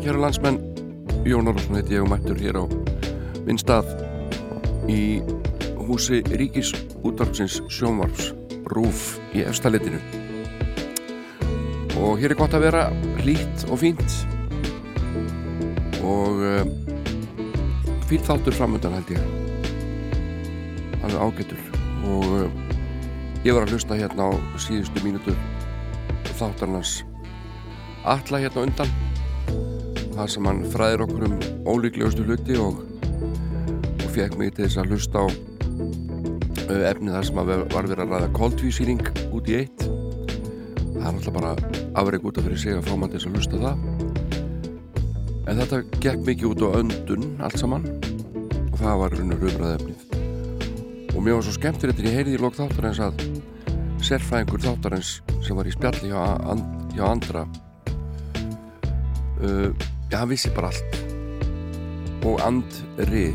daginn kjæru landsmenn. Jón Orðarsson heiti ég og mættur hér á minn stað í húsi Ríkis útvarpsins sjónvarps Rúf í efstalitinu og hér er gott að vera hlýtt og fínt. Og uh, fínt þáttur framöndan held ég. Alveg ágættur og uh, ég var að hlusta hérna á síðustu mínutu þáttarnars alla hérna undan það sem hann fræðir okkur um ólíklegustu hluti og, og fekk mig til þess að hlusta á uh, efni þar sem var verið að ræða koldvísýring út í eitt. Það er alltaf bara afreg út af fyrir sig að fá mann til þess að hlusta það. En þetta gekk mikið út á öndun allt saman. Og það var raunur umræðefnið og mér var svo skemmt fyrir þetta ég heyrði í lók þáttarins að sérfræðingur þáttarins sem var í spjalli hjá, and, hjá andra uh, já, vissi bara allt. Og andri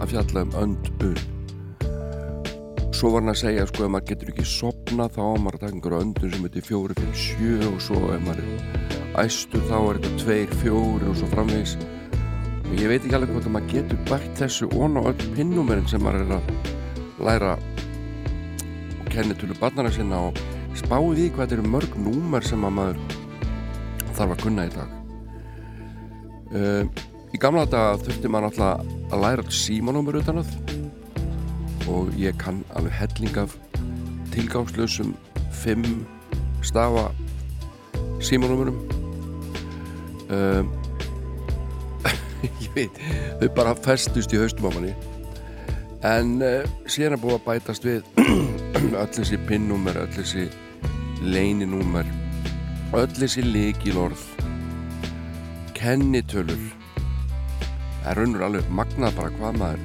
að fjalla um öndu. Svo var hann að segja sko ef maður getur ekki sopna þá á maður að taka einhverju öndun sem heitir fjóri fyrir sjö og svo ef maður er æstur þá er þetta tveir, fjóri og svo framvegs og ég veit ekki alveg hvort að maður getur bætt þessu ón á öll pinnúmerinn sem maður er að læra og kenni tullu barnara sinna og spáði því hvað þetta eru mörg númer sem maður þarf að kunna í dag Uh, í gamla þetta þurfti maður alltaf að læra símanúmur utan að. Og ég kann alveg helling af tilgangslösum fimm stafa símanúmurum uh, ég veit þau bara festust í haustum á manni. En uh, síðan er búið að bætast við öll þessi pinnúmer öll þessi leininúmer öll þessi líkilorð kennitölur. Það er raun og alveg magnað bara hvað maður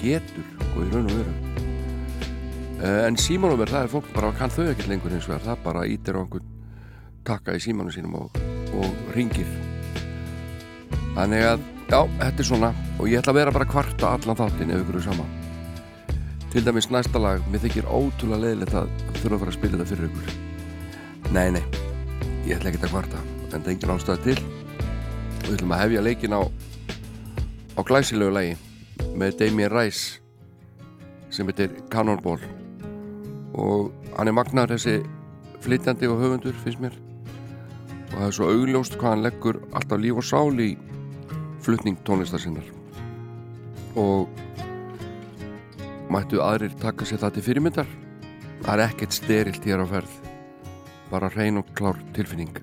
getur og í raun og veru. En símanúmer það er fólk bara kann þau ekkert lengur eins og það bara ítir á einhvern takka í símanu sínum og, og ringir þannig að já, þetta er svona. Og ég ætla að vera bara kvarta allan þáttinn ef ykkur eru sama. Til dæmis næsta lag mér þykir ótrúlega leiðilegt að þurfa að fara að spila þetta fyrir ykkur. Nei, nei, ég ætla ekki að kvarta en það er engin ástæða til við ætlum að hefja leikin á á glæsilegu lagi með Damien Rice sem heitir Cannonball. Og hann er magnar þessi flytjandi og höfundur finnst mér. Og það er svo augljóst hvað hann leggur alltaf líf og sál í flutning tónlistar sinnar. Og mættu aðrir taka sér það til fyrirmyndar? Það er ekkert sterilt hér á ferð. Bara hrein og klár tilfinning.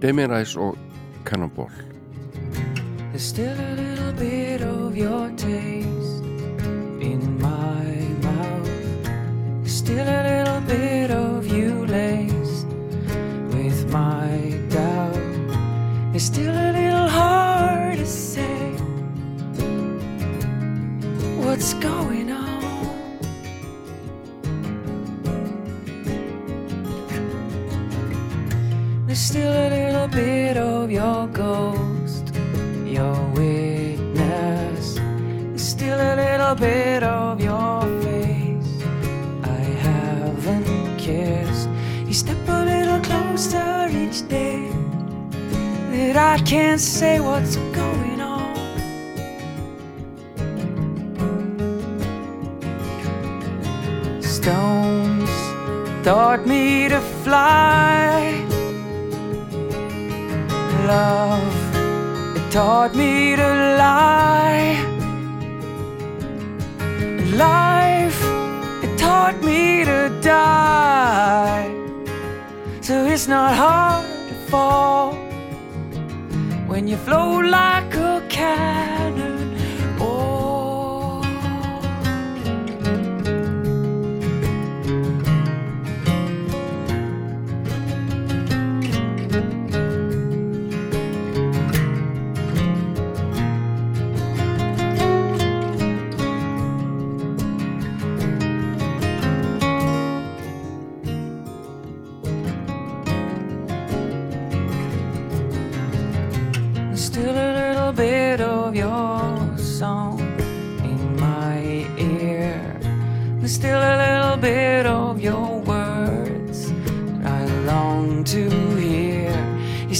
Damien Rice og Cannonball There's still a little bit of your taste in my mouth. There's still a little bit of you laced with my doubt. It's still a little hard to say what's going on. There's still a little bit of your ghost your witness. There's still a little bit of your face I haven't kissed. You step a little closer each day that I can't say what's going on. Stones taught me to fly. Love taught me to lie. Life, it taught me to die. So it's not hard to fall when you flow like a cannon.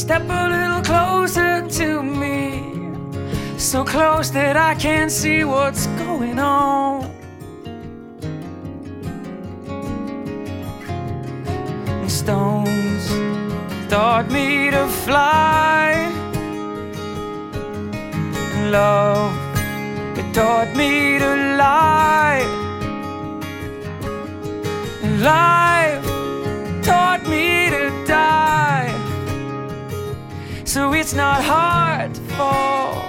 Step a little closer to me. so close that I can't see what's going on. Stones taught me to fly. Love, it taught me to lie. And it's not hard to fall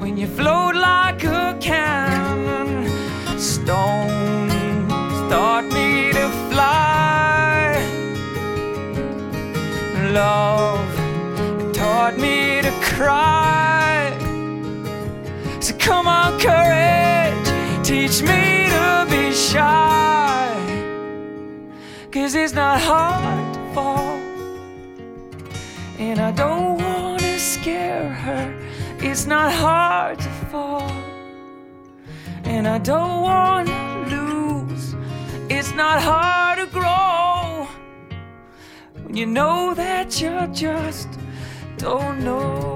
when you float like a cannon. Stones taught me to fly. Love taught me to cry. So come on, courage, teach me to be shy. Cause it's not hard to fall. And I don't wanna scare her. It's not hard to fall. And I don't wanna lose. It's not hard to grow. When you know that you just don't know.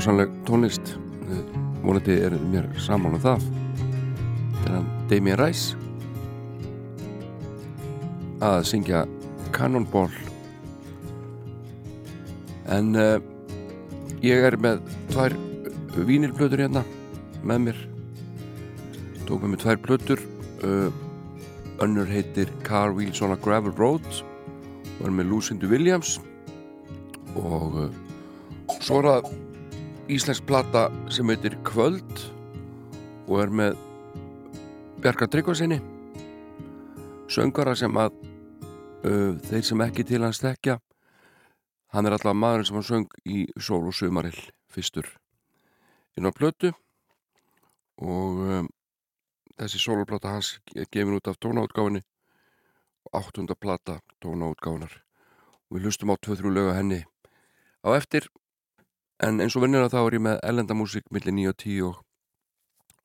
Dásanleg tónlist. Eh, vonandi er mér saman um það. Er hann Damien Rice. Að syngja Cannonball. En uh, ég er með tvær vínilblöður hérna með mér. Tók með mér tvær blöður uh, önnur heitir Car Wheels on a Gravel Road. Og er með Lucinda Williams. Og uh, svo er það íslensk plata sem heitir Kvöld og er með Bjarka Tryggvarsinni söngara sem að uh, þeir sem ekki til hans þekkja. Hann er alltaf maðurinn sem hann söng í Sól og Sumarill fyrstur inn á plötu og um, þessi sóluplata hans er gefin út af tónaútgáfinni og áttunda plata tónaútgáfinar og við hlustum á 2-3 lög að henni. Á eftir en eins og vinnina þá er ég með ellendamúsík millir 9 og 10 og,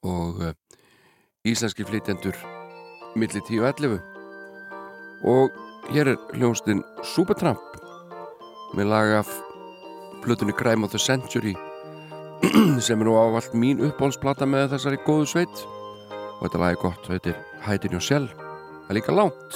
og uh, íslenski flytjendur millir 10 og 11 og hér er hljónstinn Supertramp með lag af plötunni Crime of the Century sem er nú ávalt mín uppbólsplata með þessari góðu sveit. Og þetta lag er gott, þetta er Hide in Your Shell það er líka langt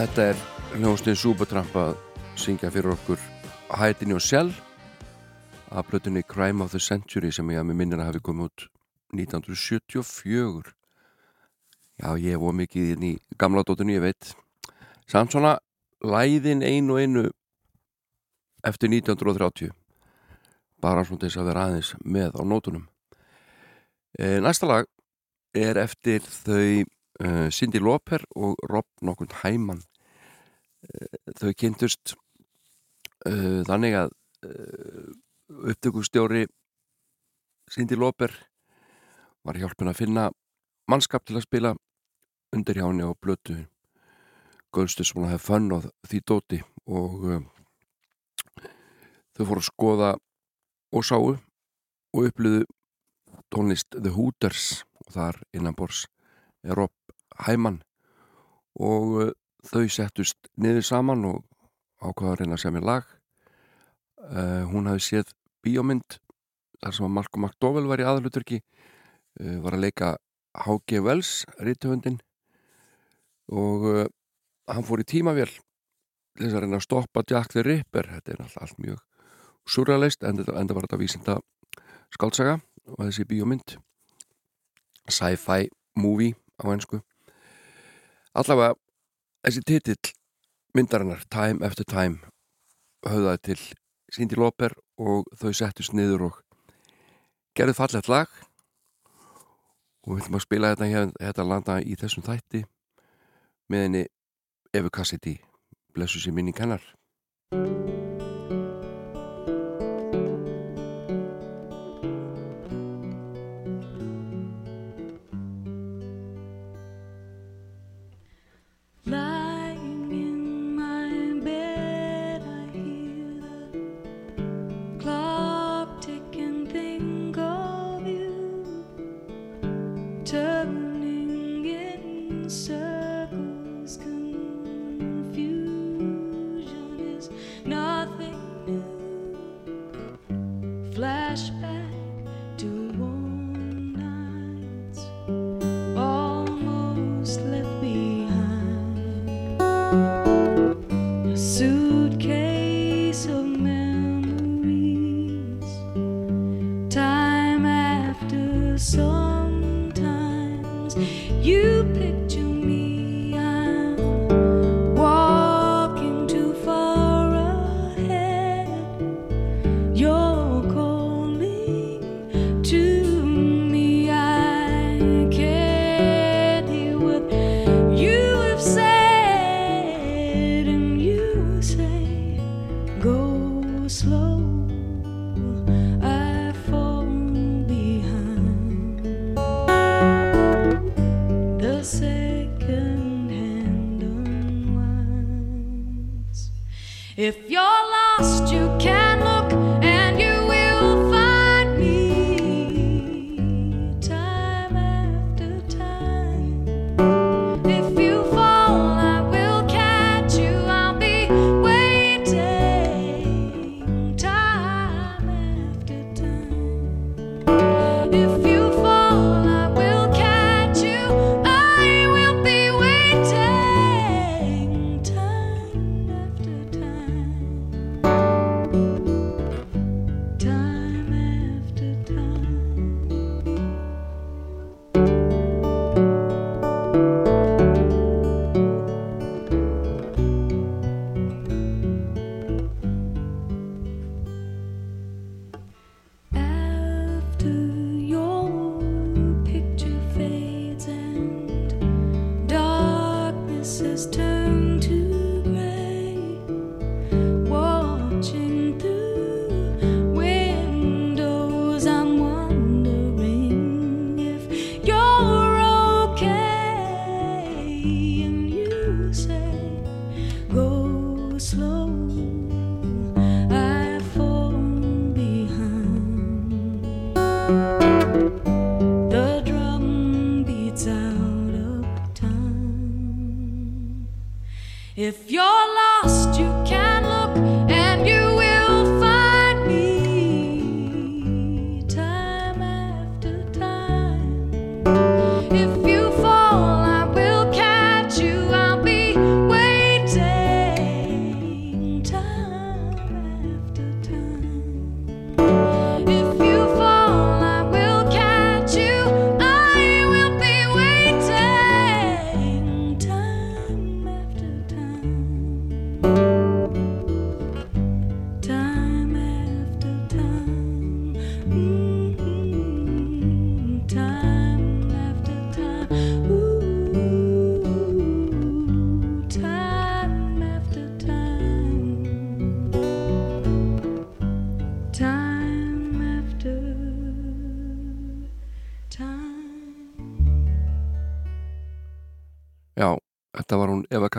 þetta er hljóðstin Supertramp að syngja fyrir okkur. Hiding Yourself af blötunni Crime of the Century sem ég að með minnir að hafi komið út 1974 Já, ég ómikið mikið í gamla dóttunni, ég veit. Samt svona læðin einu og einu eftir 1930 bara svona þess að vera aðeins með á nótunum. E, Næsta lag er eftir þau Cindy Lauper og Rob nokkund Hæman uh, þau kynntust uh, þannig að upptökustjóri Cindy Lauper var hjálpin að finna mannskap til að spila undir hjá henni á blötu Gölstu sem hún hefði fönn og því dóti og þau fóru að skoða og sáu og upplöðu tónlist The Hooters og þar innan bors er Rob Hæman og uh, þau settust niður saman og ákvaða að reyna að segja mér lag. Uh, hún hafi séð bíómynd þar sem að Malcolm McDowell var í aðalutverki uh, var að leika H.G. Wells rítuhundin og uh, hann fór í tímavél þess að reyna að stoppa Jack the Ripper. Þetta er alltaf allt mjög surrealist en þetta var þetta vísinda skáltsaga og þessi bíómynd. Sci-fi movie á einsku allavega þessi titill myndarinnar Time After Time höfðaði til Cindy Lauper og þau settust niður og gerðu fallet lag. Og við ætlum að spila þetta hér þetta landa í þessum þætti með henni Efu Cassidy. Blessu sér minning hennar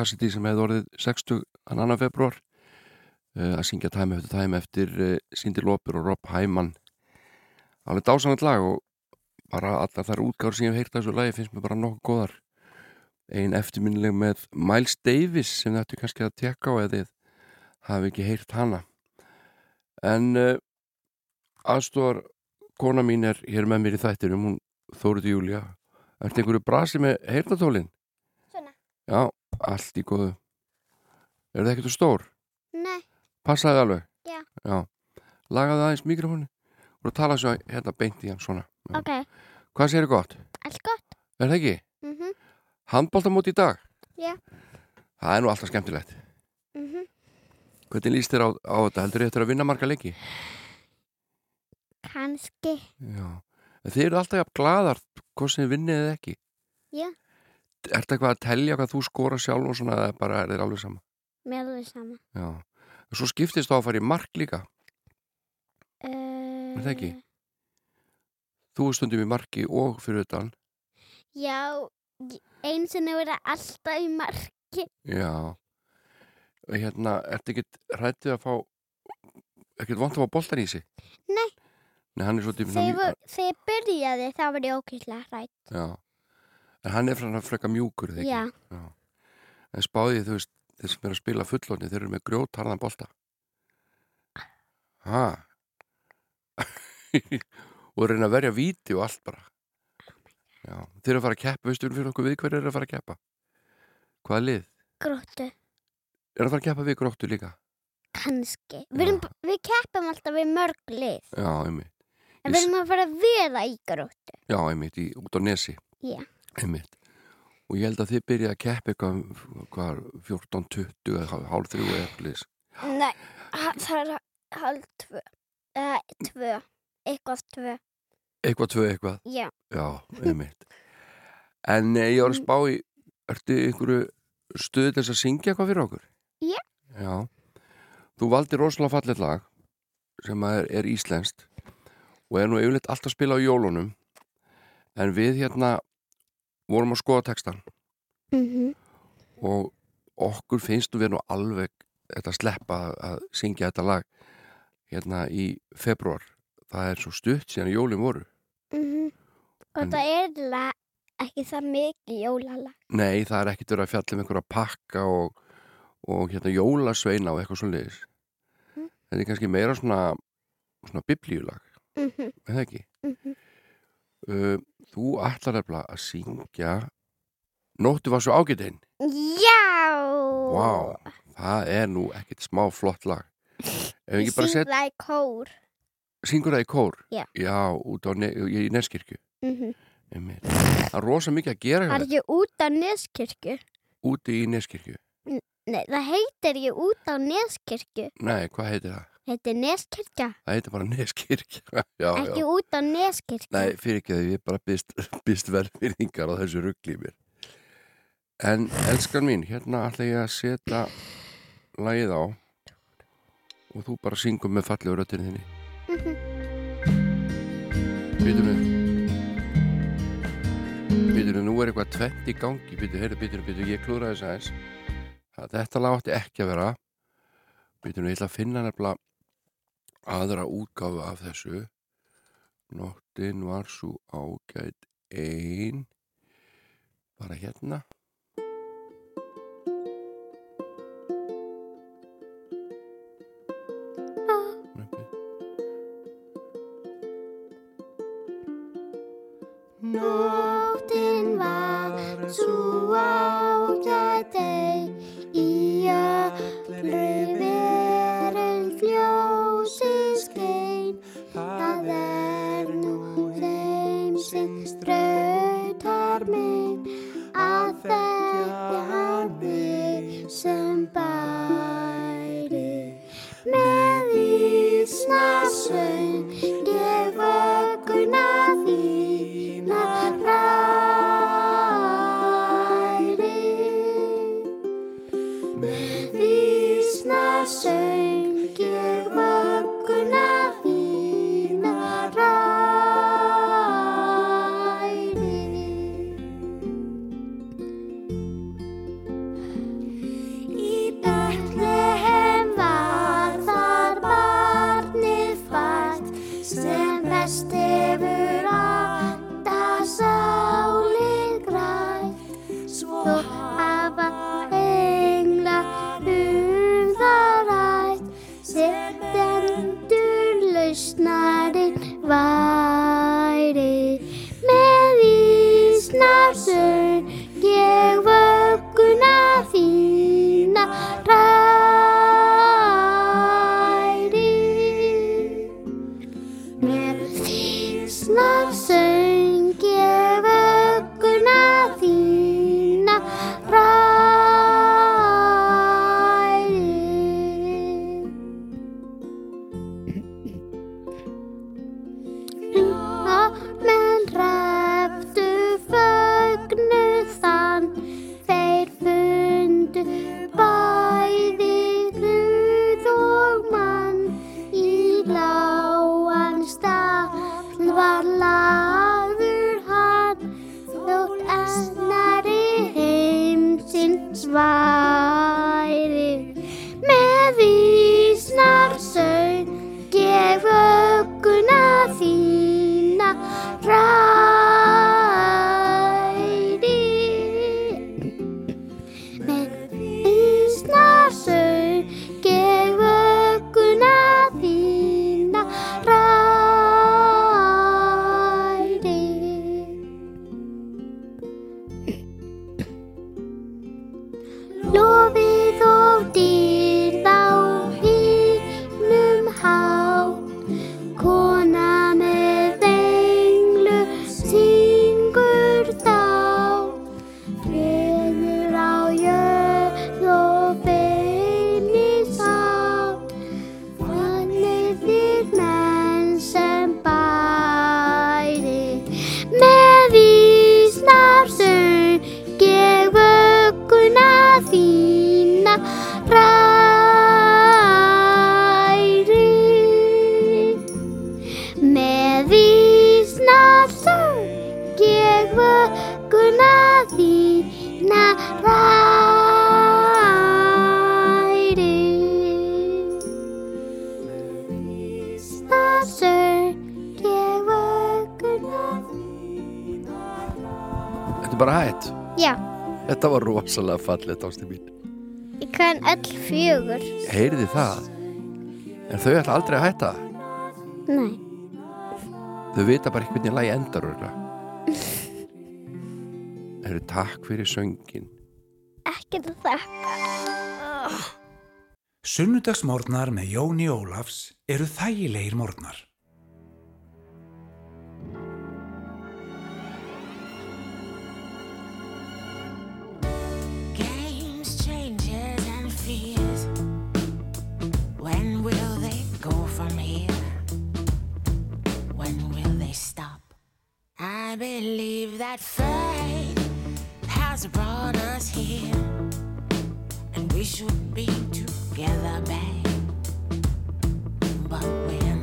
Cassidy sem hefði orðið 60 annan februar uh, að syngja Time After Time eftir uh, Cindy Lauper og Rob Hyman. Alveg dásanlega lag og bara allar þar útgáður sem ég hef heyrt af þessu lagi finnst mér bara nokkuð góðar. Ein eftirminnileg með Miles Davis sem þetta kannski að tekka á eða hafi ekki heyrt hana. En uh, aðstofar kona mín er hér með mér í þættinum hún Þóruði Júlia Ertu einhverju brasi með heyrnatólin? Svona. Já, allt í góðu Er það ekkert stór? Nei, Passaði alveg? Já. Já. Lagaði aðeins mikrofónu og tala svo hérna beint í hann svona ok, Hvað segir gott? allt gott. Er það ekki? Mm -hmm. Handbóltamót í dag? Já. Það er nú alltaf skemmtilegt Mm Hvernig líst þér á, á þetta? Heldur þið eftir að vinna marga leiki? Kanski. Já. Þið eru alltaf jafn glaðar hvort sem þið vinnið eða ekki Já. Ertu eitthvað að telja hvað þú skora sjálf og svona eða bara er þér alveg sama? Mér alveg sama. Já. Svo skiptist þá að fara í mark líka Uh, Er það ekki? Þú er stundum í marki og fyrir utan Já, eins og verið alltaf í marki. Já Og Hérna, ertu ekkert hrættið að fá ekkert vant að fá boltan í sig? Nei. Nei, hann er svo tíminn Þegar þegar ég byrjaði þá var ég ókýrslega hrætt. Já En hann er frá freka mjúkur, eða ekki? Já. En spáðið, þú veist, þeir sem er að spila fullorni, þeir eru með grjótarðan bolta. Ha? og reyna að verja víti og allt bara. Já, þeir eru að fara að keppa, veistu fyrir okkur við hverju eru að fara að keppa? Hvaða lið? Gróttu. Er að fara að keppa við gróttu líka? Kanski. Við, við keppum alltaf við mörg lið. Já, einmitt. En við erum að fara að vera í gróttu. Já, einmitt, í, út á nesi. Já. Einmitt. Og ég held að þið byrjaði að keppa eitthvað, hvað, 14, 20 eða hálf þrjú eða eitthvað. Nei, það er halv tvö. Eða tvö. Eitthvað tvö. Eitthvað tvö eitthvað. Já. Já, einmitt. En eh, ég var að spá í, ertu einhverju stuði þess að syngja eitthvað fyrir okkur? Já. Já. Þú valdi rosalega fallet lag sem er, er íslenskt og er nú yfirleitt alltaf að spila á jólunum en við hérna vorum að skoða textan Mm og okkur finnst við nú alveg þetta sleppa að, syngja þetta lag hérna í februar. Það er svo stutt síðan jólin voru. -hmm. Og En- það er eiginlega ekki það mikið jólalag. Nei, það er ekkert verið að fjalla um einhverja pakka og, og hérna jólasveina og eitthvað svo leiðis. Mm. Þetta er kannski meira svona, svona biblíulag, Mm -hmm. er það ekki? Mhm. Uh, þú ætlar nefnilega að syngja Nóttu var svo ágætinn. Já! Vá, það er nú ekkert smá flott lag. Ég syng það í kór. syngur það í kór? Já. Já, út á ne í Neskirkju. Mm -hmm. Það er rosa mikið að gera Það er ekki út á Neskirkju. úti í Neskirkju. Nei, það heitir ekki út á Neskirkju. Nei, hvað heitir það? Þetta er Neskirkja, Það heitir bara Neskirkja. já, ekki já. út á Neskirkju. Nei, fyrir ekki að ég bara byrst, byrst verðfyrringar á þessu mér. En, elskan mín, hérna ætla ég að setja lagið á og þú bara syngum með fallegu röttinu þinni. Mhm. Býtum við. Býtum við, nú er eitthvað tvett í gangi. Býtum, heyrðu, býtum, býtum, ég klúðra þess aðeins. Þetta lag átti ekki að vera. Býtum við, ég ætla að finna nefnilega aðra útgáfu af þessu. Nóttin var svo ágætt ein. Bara hérna. stendur lausnarinn var. rosalega fallið tókstu mín. Ég kann all fjögur. Heyrði það? En þau ætla aldrei að hætta? Nei. Þau vita bara einhvern veginn lagi endar Það eru takk fyrir söngin Ekkert að þakka. Sunnudagsmórnar með Jóni Ólafs eru þægilegir mórnar I believe that fate has brought us here, and we should be together, babe. But when.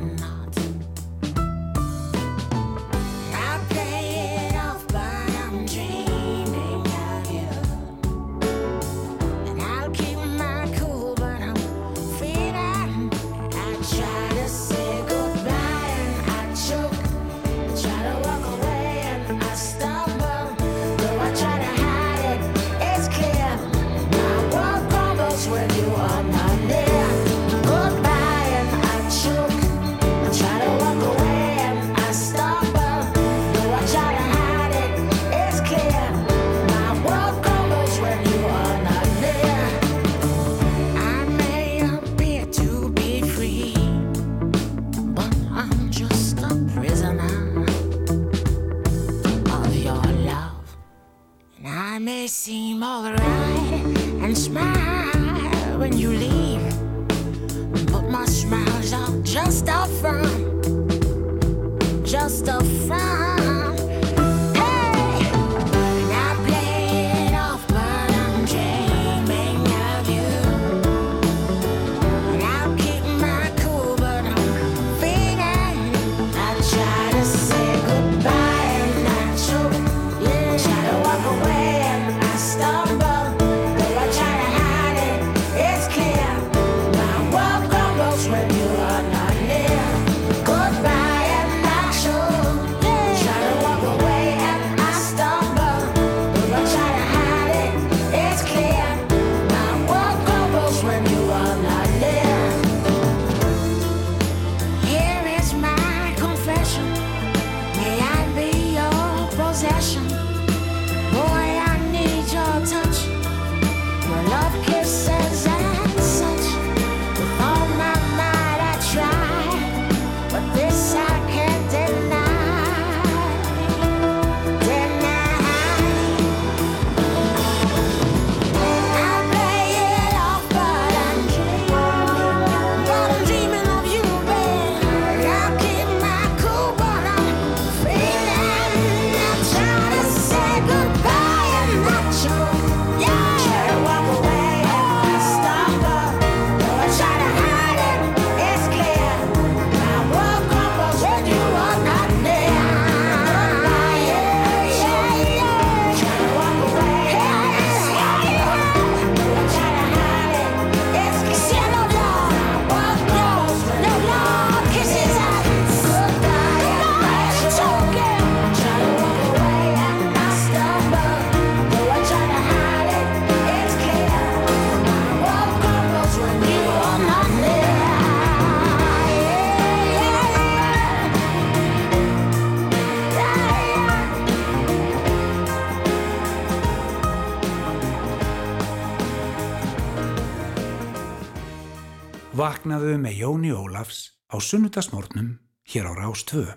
Vaknaðu með Jóni Ólafs á sunnudagsmórnum hér á Rás 2.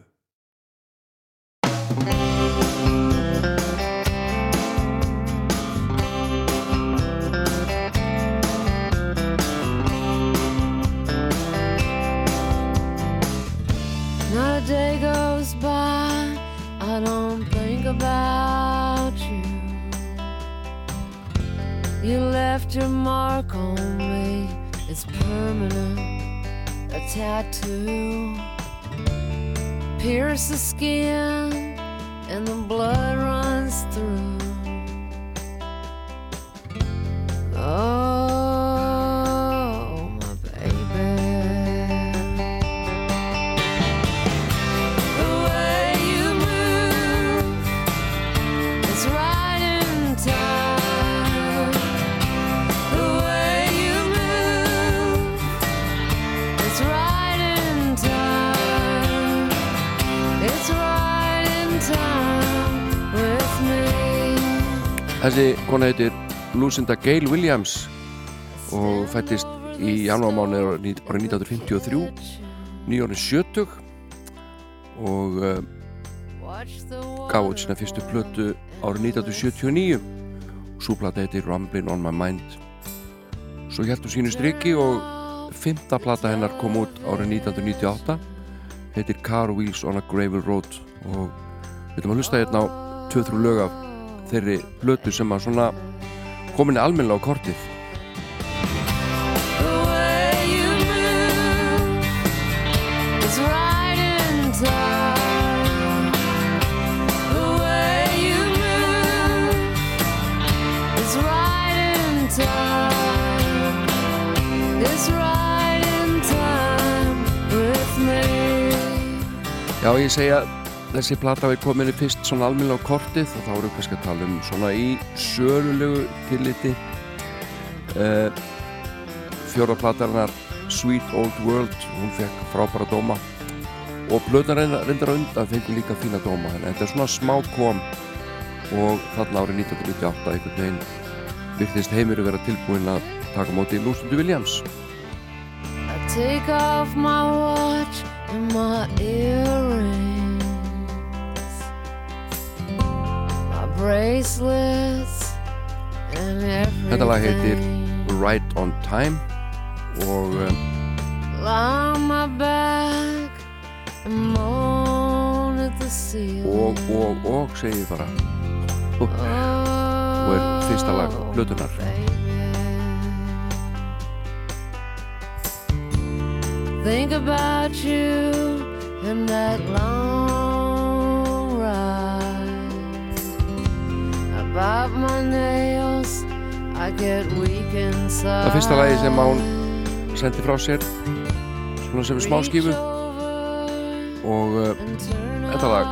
Not a day goes by, I don't think about you. You left your mark on permanent, a tattoo. Pierce the skin, and the blood runs kona heitir Lucinda Gale Williams og fættist í janúarmáni árið 1953 nýjórið 70 og uh, gaf út sína fyrstu plötu árið 1979 svo plata heitir Ramblin' on my mind. Svo heldur sínu striki og fymta plata hennar kom út árið 1998 heitir Car Wheels on a Gravel Road og við ætlum að hlusta hérna á 2-3 lög af þeirri plötu sem að svona komin almennilega á kortið. Já, ég segja þessi plata við komin í fyrst svona almennilega á kortið og þá við kannski að tala um svona í sölulegu tilliti. Uh, fjóra platarinnar Sweet Old World hún fekk frábæra dóma. Og plötnar reyndar undan fengur líka fína dóma en þetta er svona smá kom. Og þarna árið 1998 einhvern veginn virðist heimir að vera tilbúin að taka móti í Lústundu Williams. I take off my watch and my earrings, Þetta lag heitir Right on Time og um, Lie on my back and moan at the ceiling. og, og, og segi ég bara og er fyrsta lag plötunar Think about you and that long Það er fyrsta lagi sem hún sendi frá sér svona sem er smá skífu og uh, þetta lag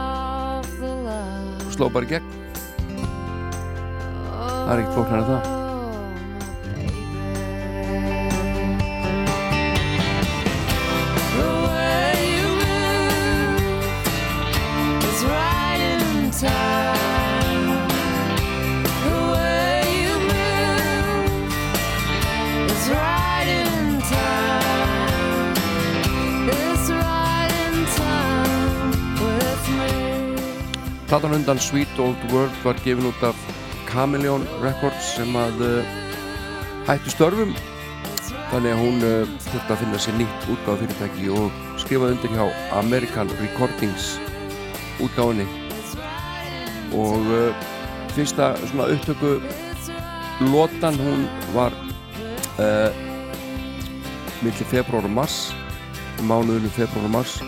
sló bara gegn. Það er ekkert flóknar en það Platan undan Sweet Old World var gefin út af Chameleon Records sem að uh, hættu störfum. Þannig að hún uh, þurfti að finna sér nýtt útgáð fyrirtæki og skrifaði undir hjá American Recordings útgáðinni og uh, fyrsta svona upptöku lotan hún var uh, milli februar og mars mánuðinu februar og mars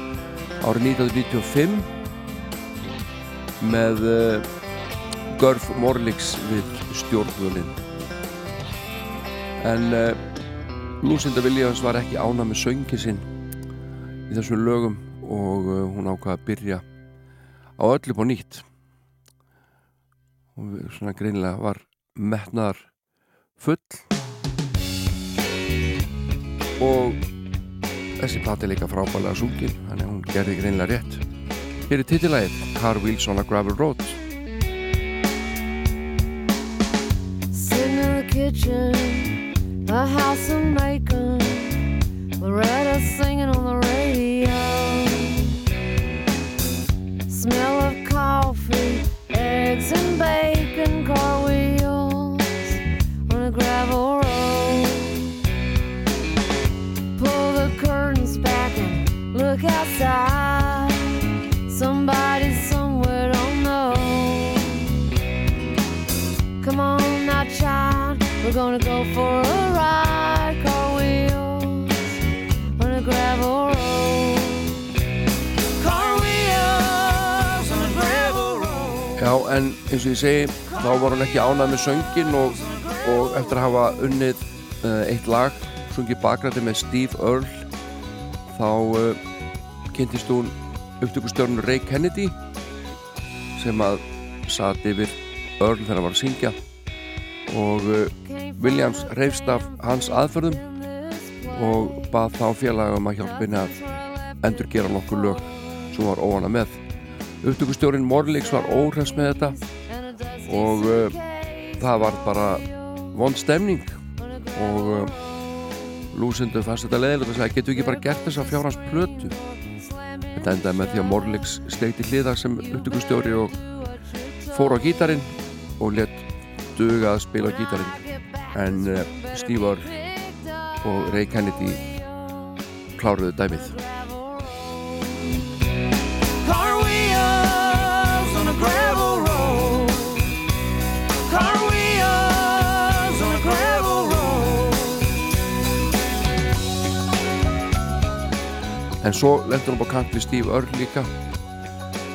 árið 1995 með uh, Görf Morlix við stjórnvölin en uh, Lucinda Williams var ekki ána með söngin sinn í þessum lögum og uh, hún ákvaði að byrja á öllu på nýtt. Og svona greinilega var metnaðar full. Og þessi plati líka frábælega sungin þannig að hún gerði greinilega rétt Hér er titilægið Car Wheels on a Gravel Road Sitting in the kitchen, a house of macon, Loretta singing on the radio. Smell of coffee, eggs and bacon, we're gonna go for a ride. Car wheels on a gravel road. Car wheels on a gravel road. Já, en eins og ég segi, þá var hann ekki ánað með söngin og, og eftir að hafa unnið uh, eitt lag, sungið bakrætti með Steve Earle, þá uh, kynntist hún upptökustjórnur Ray Kennedy sem að satt yfir Earle þegar hann var að syngja og uh, Williams reyfst af hans aðferðum og bað þá félagum að hjálpa henni að endur gera nokkur lög sem var óana með. Upptökustjórin Morlíks var óhress með þetta og uh, það var bara vond stemning og uh, lúsindu fannst þetta leðilegt og sagði getur við ekki bara gert þess að fjárhans plötu þetta endaði með því að Morlíks steikti hliða sem upptökustjóri og fór á gítarin og let duga að spila á gítarin en Steve Earle og Ray Kennedy kláruðu dæmið. En svo lendur hún á kant við Steve Earle líka.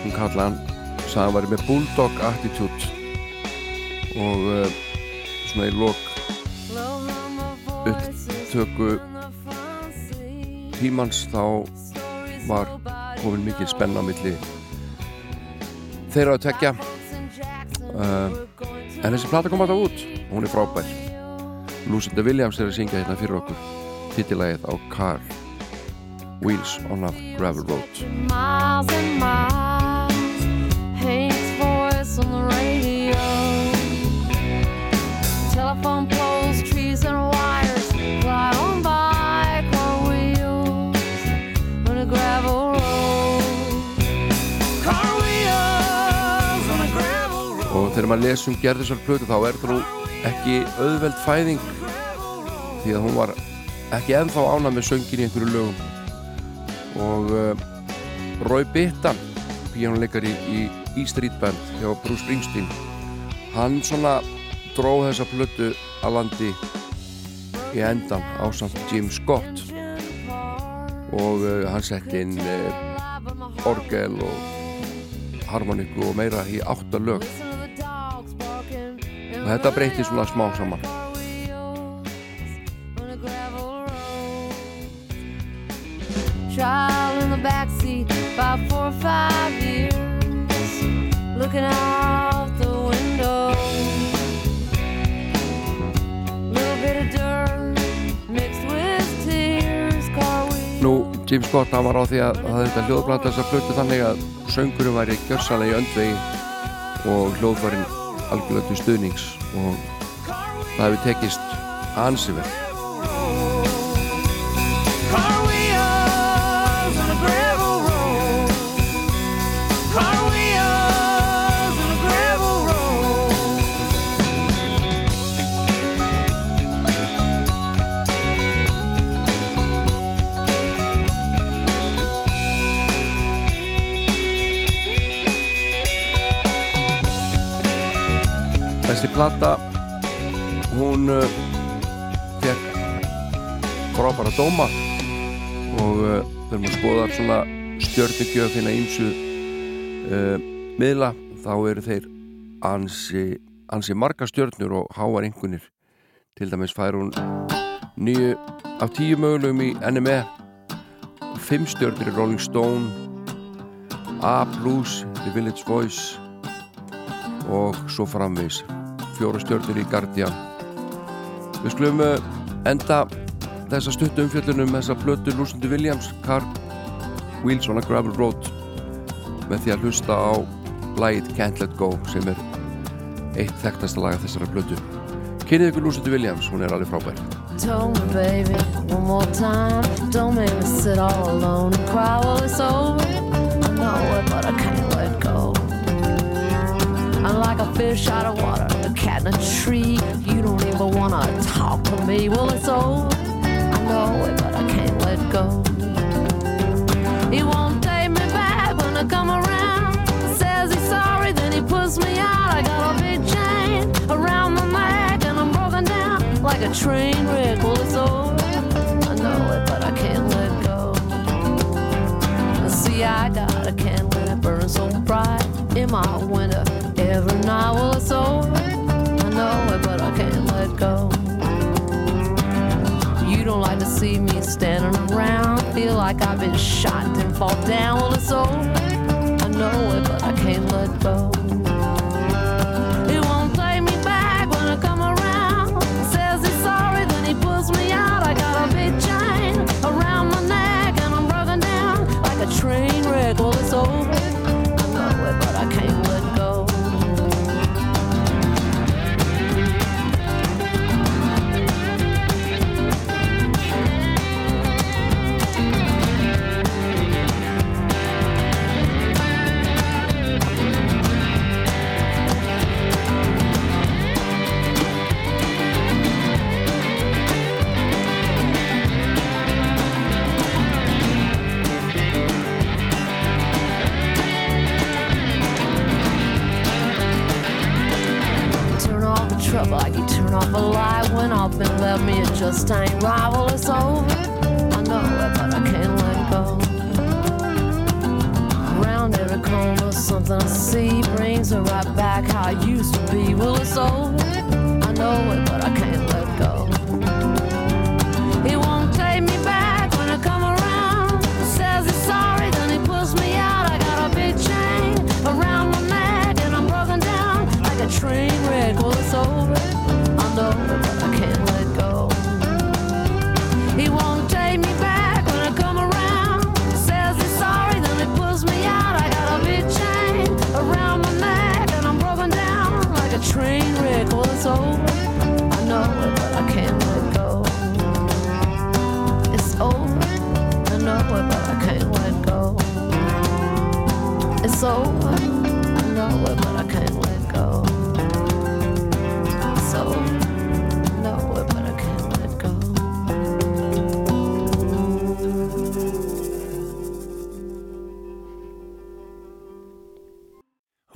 Hún kallaði hann sagði að hann væri með bulldog attitude. Og uh, svona í lok upptöku tímans þá var komin mikil spenna milli þeirra að tekja uh, en þessi plata kom alltaf út. Og hún er frábær. Lucinda Williams er að syngja hérna fyrir okkur. Titillægið á Car Wheels on a Gravel Road þegar maður les um gerðisar plötu þá er nú ekki auðveld fæðing því að hún var ekki ennþá ánað með söngin í einhverju lögum. Og uh, Roy Bittan píjónuleikari í E Street Band hjá Bruce Springsteen hann svona dró þessa plötu að landi í endan á samt Jim Scott. Og uh, hann setti inn uh, orgel og harmoniku og meira í átta lög og þetta breyti svona smá saman Child in the backseat, about four or five years, looking out the window. Little bit of dirt mixed with tears. Nú, Jim Scott hann var á því að þetta hljóðblata þessa plötu þannig að söngurum væri gjörsalega í öndvegi og hljóðvarinn algjörlega til stuðnings og það hefur tekist ansi vel Þessi plata hún uh, fekk frábæra dóma og uh, þegar maður skoðar svona stjörnugjöfina ímsu uh, miðla þá eru þeir ansi, ansi marga stjörnur og háar einhvernir til dæmis fær hún nýju af tíu mögulegum í NME fimm stjörnur í Rolling Stone A Blues, The Village Voice og svo framvegis fjóru stjórnur í Guardian. Við skulum eh, enda þessa stuttu umfjöldunum með þessa blötu Lucinda Williams Car Wheels on a Gravel Road með því að hlusta á Light Can't Let Go sem er eitt þekktasta laga þessara blötu kynnið ykkur Lucinda Williams, hún er alveg frábær. Tell me baby, one more time. Don't make me sit all alone and cry while it's over. I know it, but I can't let go. I'm like a fish out of water. in a tree. You don't even wanna talk to me. Well, it's old, I know it, but I can't let go. He won't take me back when I come around. Says he's sorry, then he puts me out. I got a big chain around my neck, and I'm broken down like a train wreck. Well, it's old, I know it, but I can't let go. See, I got a candle that burns so bright in my feel like I've been shot and fall down on a soul. a lie went up and left me. It just ain't right. Well, it's over. I know it, but I can't let go. Around every corner, something I see brings her right back how I used to be. Well, it's over. I know it, but I can't.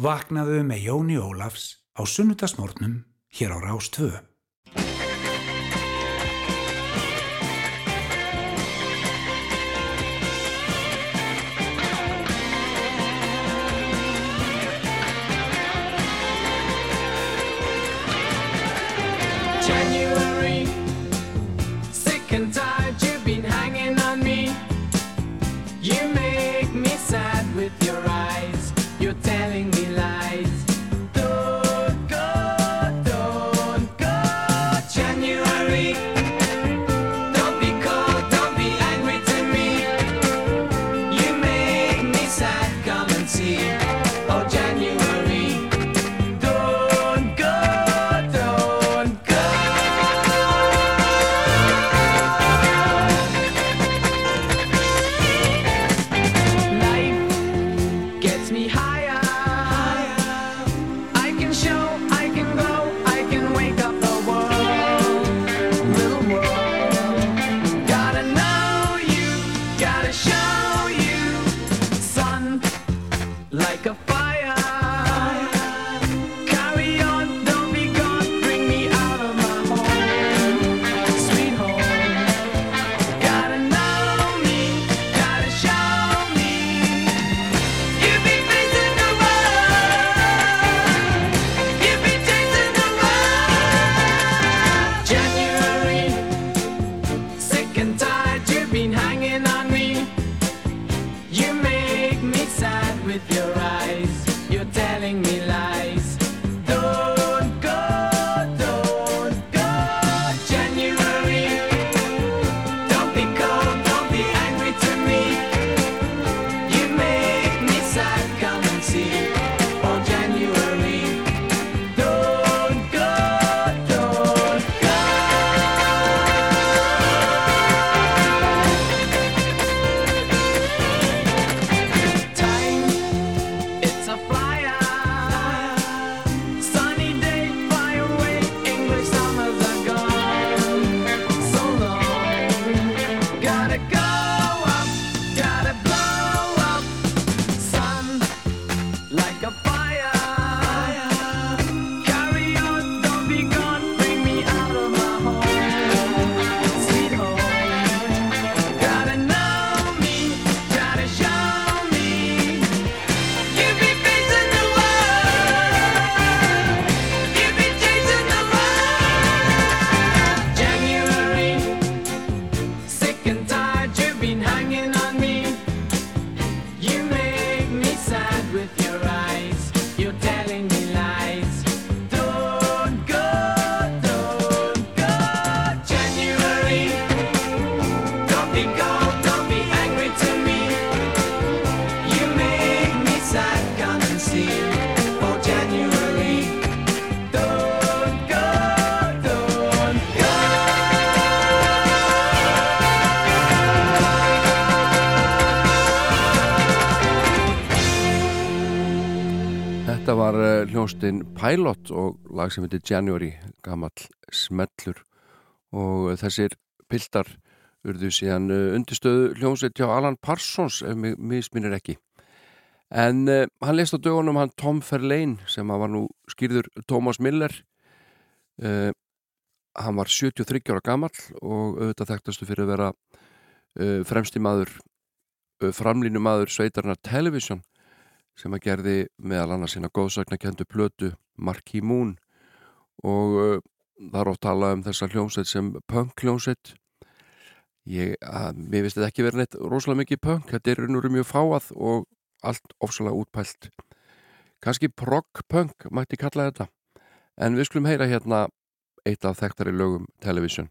vaknaðu með Jóni Ólafs á sunnutasmórnum hér á Rástvö. Pilot og lag sem heitir January, gamall smellur og þessir piltar urðu síðan uh, undirstöðu hljónsitt hjá Alan Parsons ef mig misminir ekki. En uh, hann lest á dögunum hann Tom Verlaine sem var nú skýrður Thomas Miller. Uh, hann var 73 ára gamall og auðvitað þekktastu fyrir að vera uh, fremsti maður, framlínu maður sveitarnar Television sem að gerði meðal annars sína góðsaknakendu plötu Marquee Moon. Og uh, það er oft talað um þessa hljómsveit sem punk hljómsveit. Ég, að, mér finnst þetta ekki verið neitt rosalega mikið punk, þetta er raunur mjög fáað og allt ofsalega útpælt. Kannski prog punk mætti kalla þetta. En við skulum heyra hérna eitt af þekktari lögum television.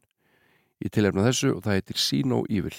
Í tilefna þessu og það heitir See No Evil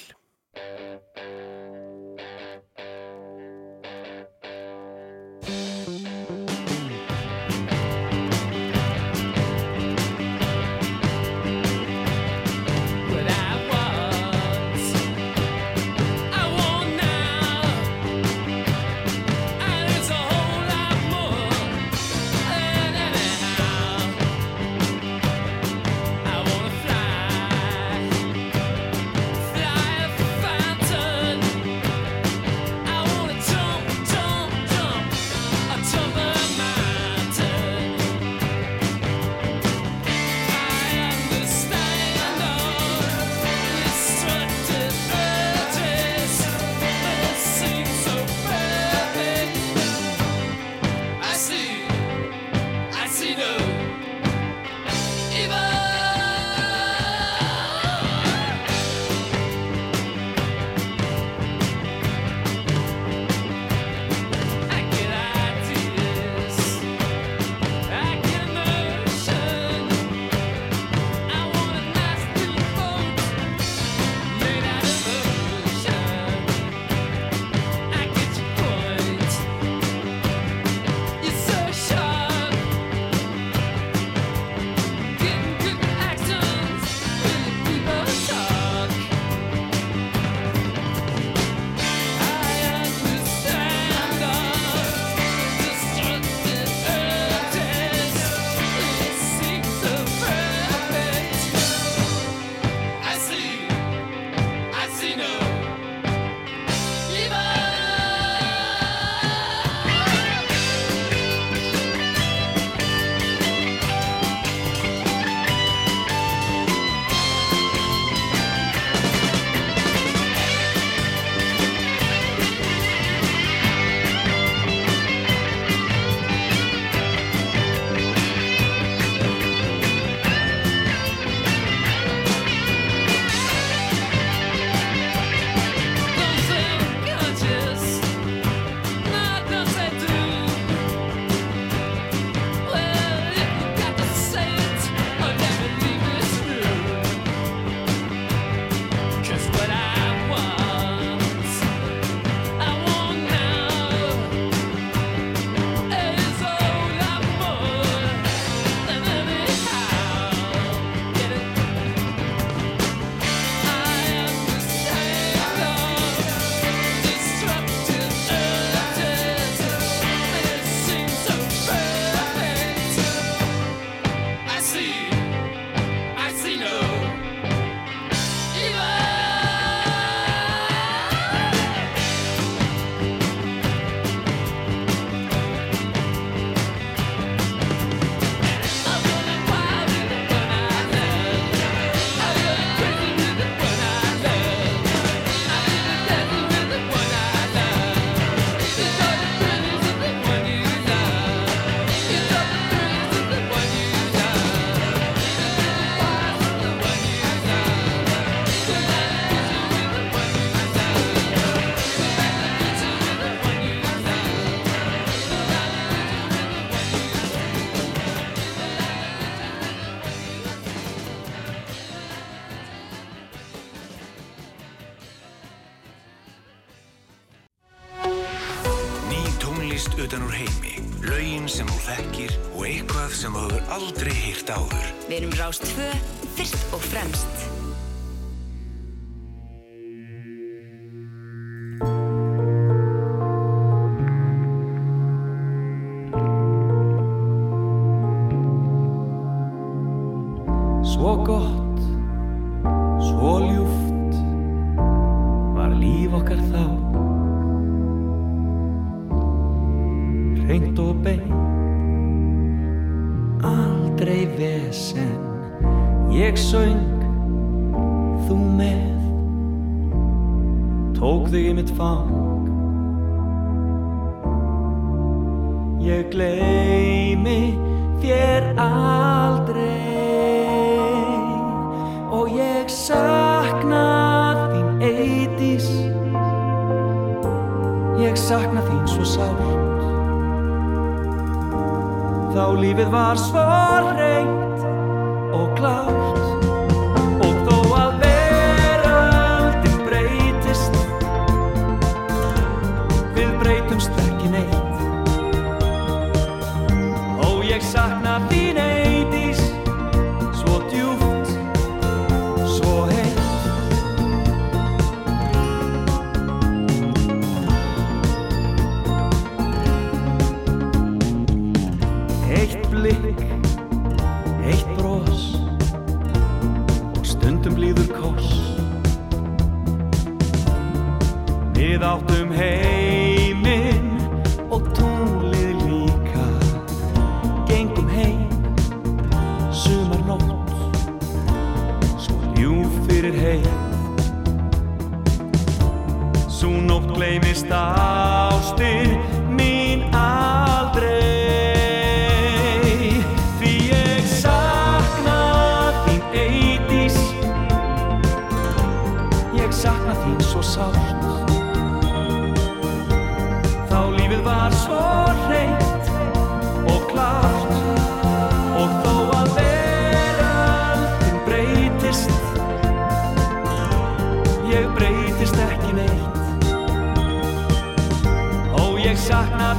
Schach nach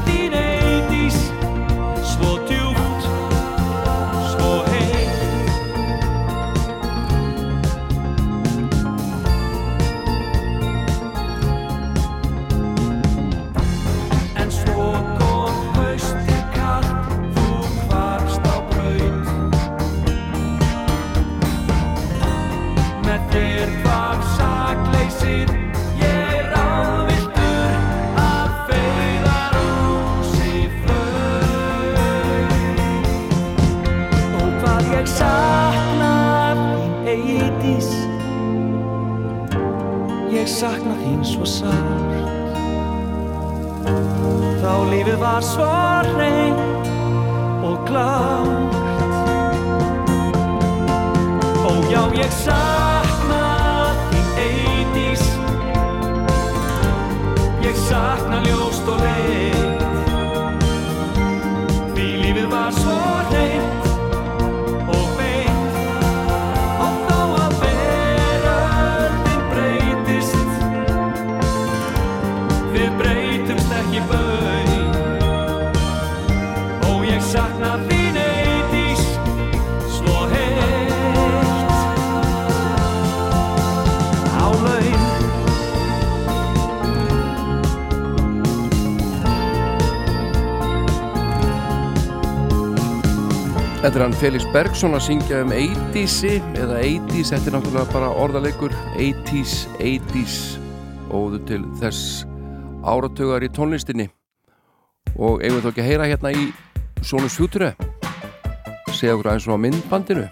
sakna þín svo sárt. Þá lífið var svo reynd og glárt Ó já ég sakna þín eitís Ég sakna ljóst og leið Þetta er hann Felix Bergson að syngja um 80'si eða 80's, þetta er náttúrulega bara orðalegur. 80's, 80's og þú til þess áratögar í tónlistinni. Og eigum við þó ekki að heyra hérna í Sónus Hjútru segja okkur aðeins á myndbandinu.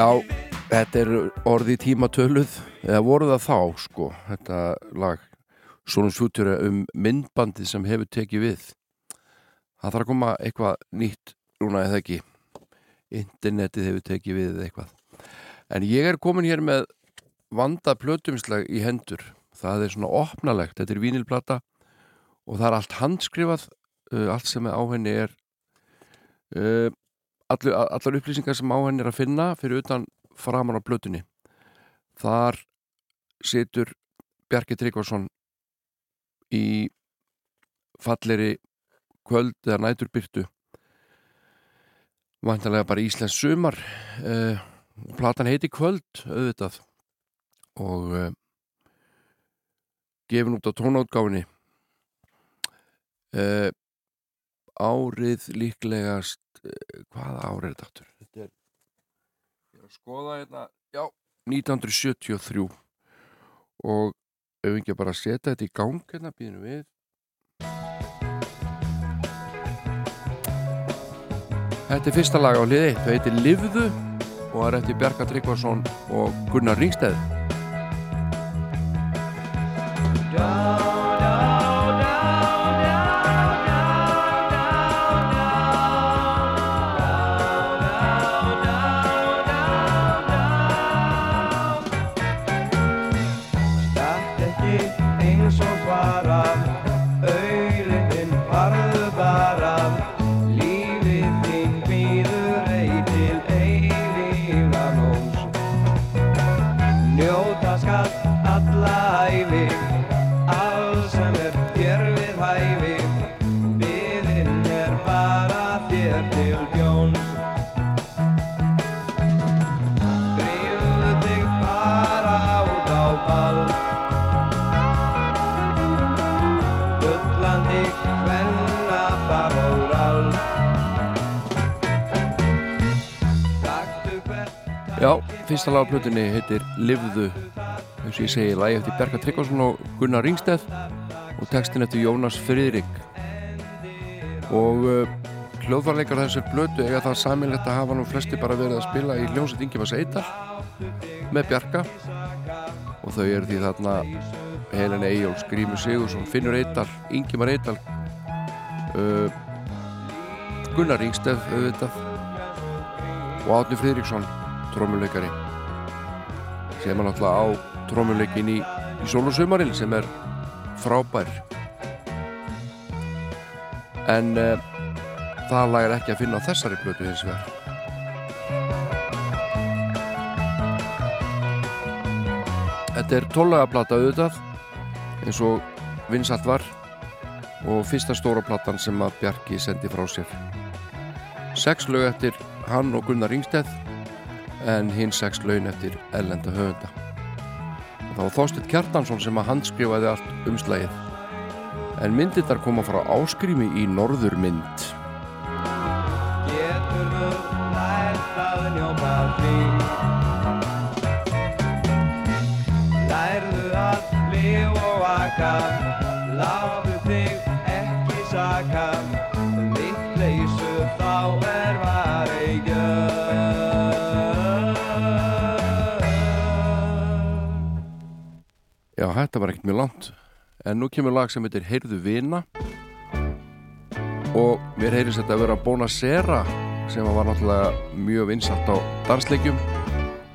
Já, þetta er orði tíma töluð eða voru það þá sko þetta lag Sónum Sjútur um myndbandið sem hefur tekið við. Það þarf að koma eitthvað nýtt núna eða ekki? Internetið hefur tekið við eða eitthvað. En ég er komin hér með vanda plötumslag í hendur. Það er svona opnalegt, þetta er vínilplata og það er allt handskrifað uh, allt sem er á henni er uh, allir, allar upplýsingar sem á henni er að finna fyrir utan framan á plötunni. Þar situr Bjarki Tryggvason í falleri kvöld eða næturbyrtu vantanlega bara Íslands sumar. Uh, platan heiti Kvöld auðvitað. Og uh, gefin út á tónáttgáfinni uh, árið líklegast uh, hvaða árið er þetta aftur? Þetta er ég er að skoða hérna já, 1973 og ef við ekki bara setja þetta í gang hérna býðum við Þetta er fyrsta lag á liði, það heitir Livðu og það er eftir Bjarka Tryggvason og Gunnar Ringsteð. Fyrsta lag á plötunni heitir Livðu, eins og ég segi, lagi eftir Bjarka Tryggvason og Gunnar Ringsteð og textin eftir Jónas Friðrik. Og uh, hljóðvarleikar þessar blötu eiga það saminlegt að hafa nú flesti bara verið að spila í hljómsveit Ingemars Eidal með Bjarka og þau eru því þarna Helen Eyjóls, Grímur Sigursson, Finnur Eidal, Ingemar Eidal, uh, Gunnar Ringsteð auðvitað og Átni Friðriksson trómuleikari. Sem er náttúrulega á trómuleikin í, í sólusumarinn sem er frábær. En uh, það lag er ekki að finna þessari blötu hins vegar. Þetta er tólagaplata auðvitað eins og vinsalt var og fyrsta stóra platan sem að Bjarki sendi frá sér. Sex lög eftir hann og Gunnar Ringsteð en hinn sex laun eftir ellenda höfunda. Og það var Þorstedt Kjartansson sem að handskrifaði allt umslægið. En myndirnar koma frá áskrými í Norðurmynd. Geturðu lært að njóta því Lærðu að lifa og aka Láttu Já, þetta var ekkert mjög langt. En nú kemur lag sem heitir Heyrðu vina. Og mér heyrðist þetta að vera Bonacera sem var náttúrulega mjög vinsalt á dansleikjum.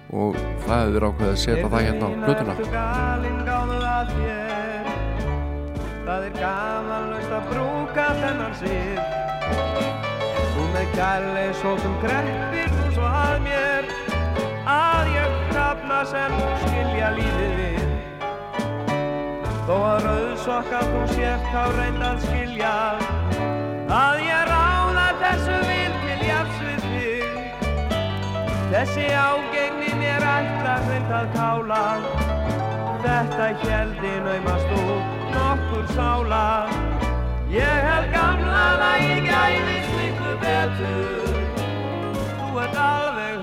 Og það hefur verið ákveðið að setja það hérna á þér. Það er gamanlaust að brúka þennan sér Þú með kærleik svo sem kreppir þú svo að mér Að ég krafna sem skilja lífið við Þó að rauðsokka þú sért þá reynd að skilja Að ég ráða þessu vil til jafs við þig. Þessi ágengnin er alltaf reynd að kála. Þetta heldi naumast út nokkur sála. Ég held gamla lagi gæðist miklu betur. Þú ert alveg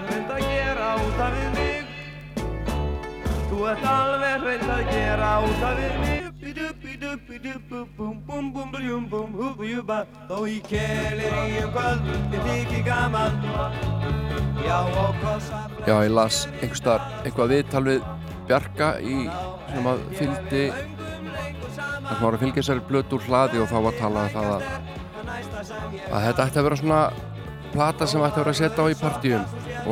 ert alveg reynd að gera út af við mig. Þó ég kelir í um kvöld, þið þykir gaman. Já og kossa Já, ég las einhvers staðar eitthvað viðtal við Bjarka í, sem að fylgdi sem var að fylgja sér blötu úr hlaði og þá var talað um það að, að þetta ætti að vera svona plata sem ætti að vera að setja á í partíum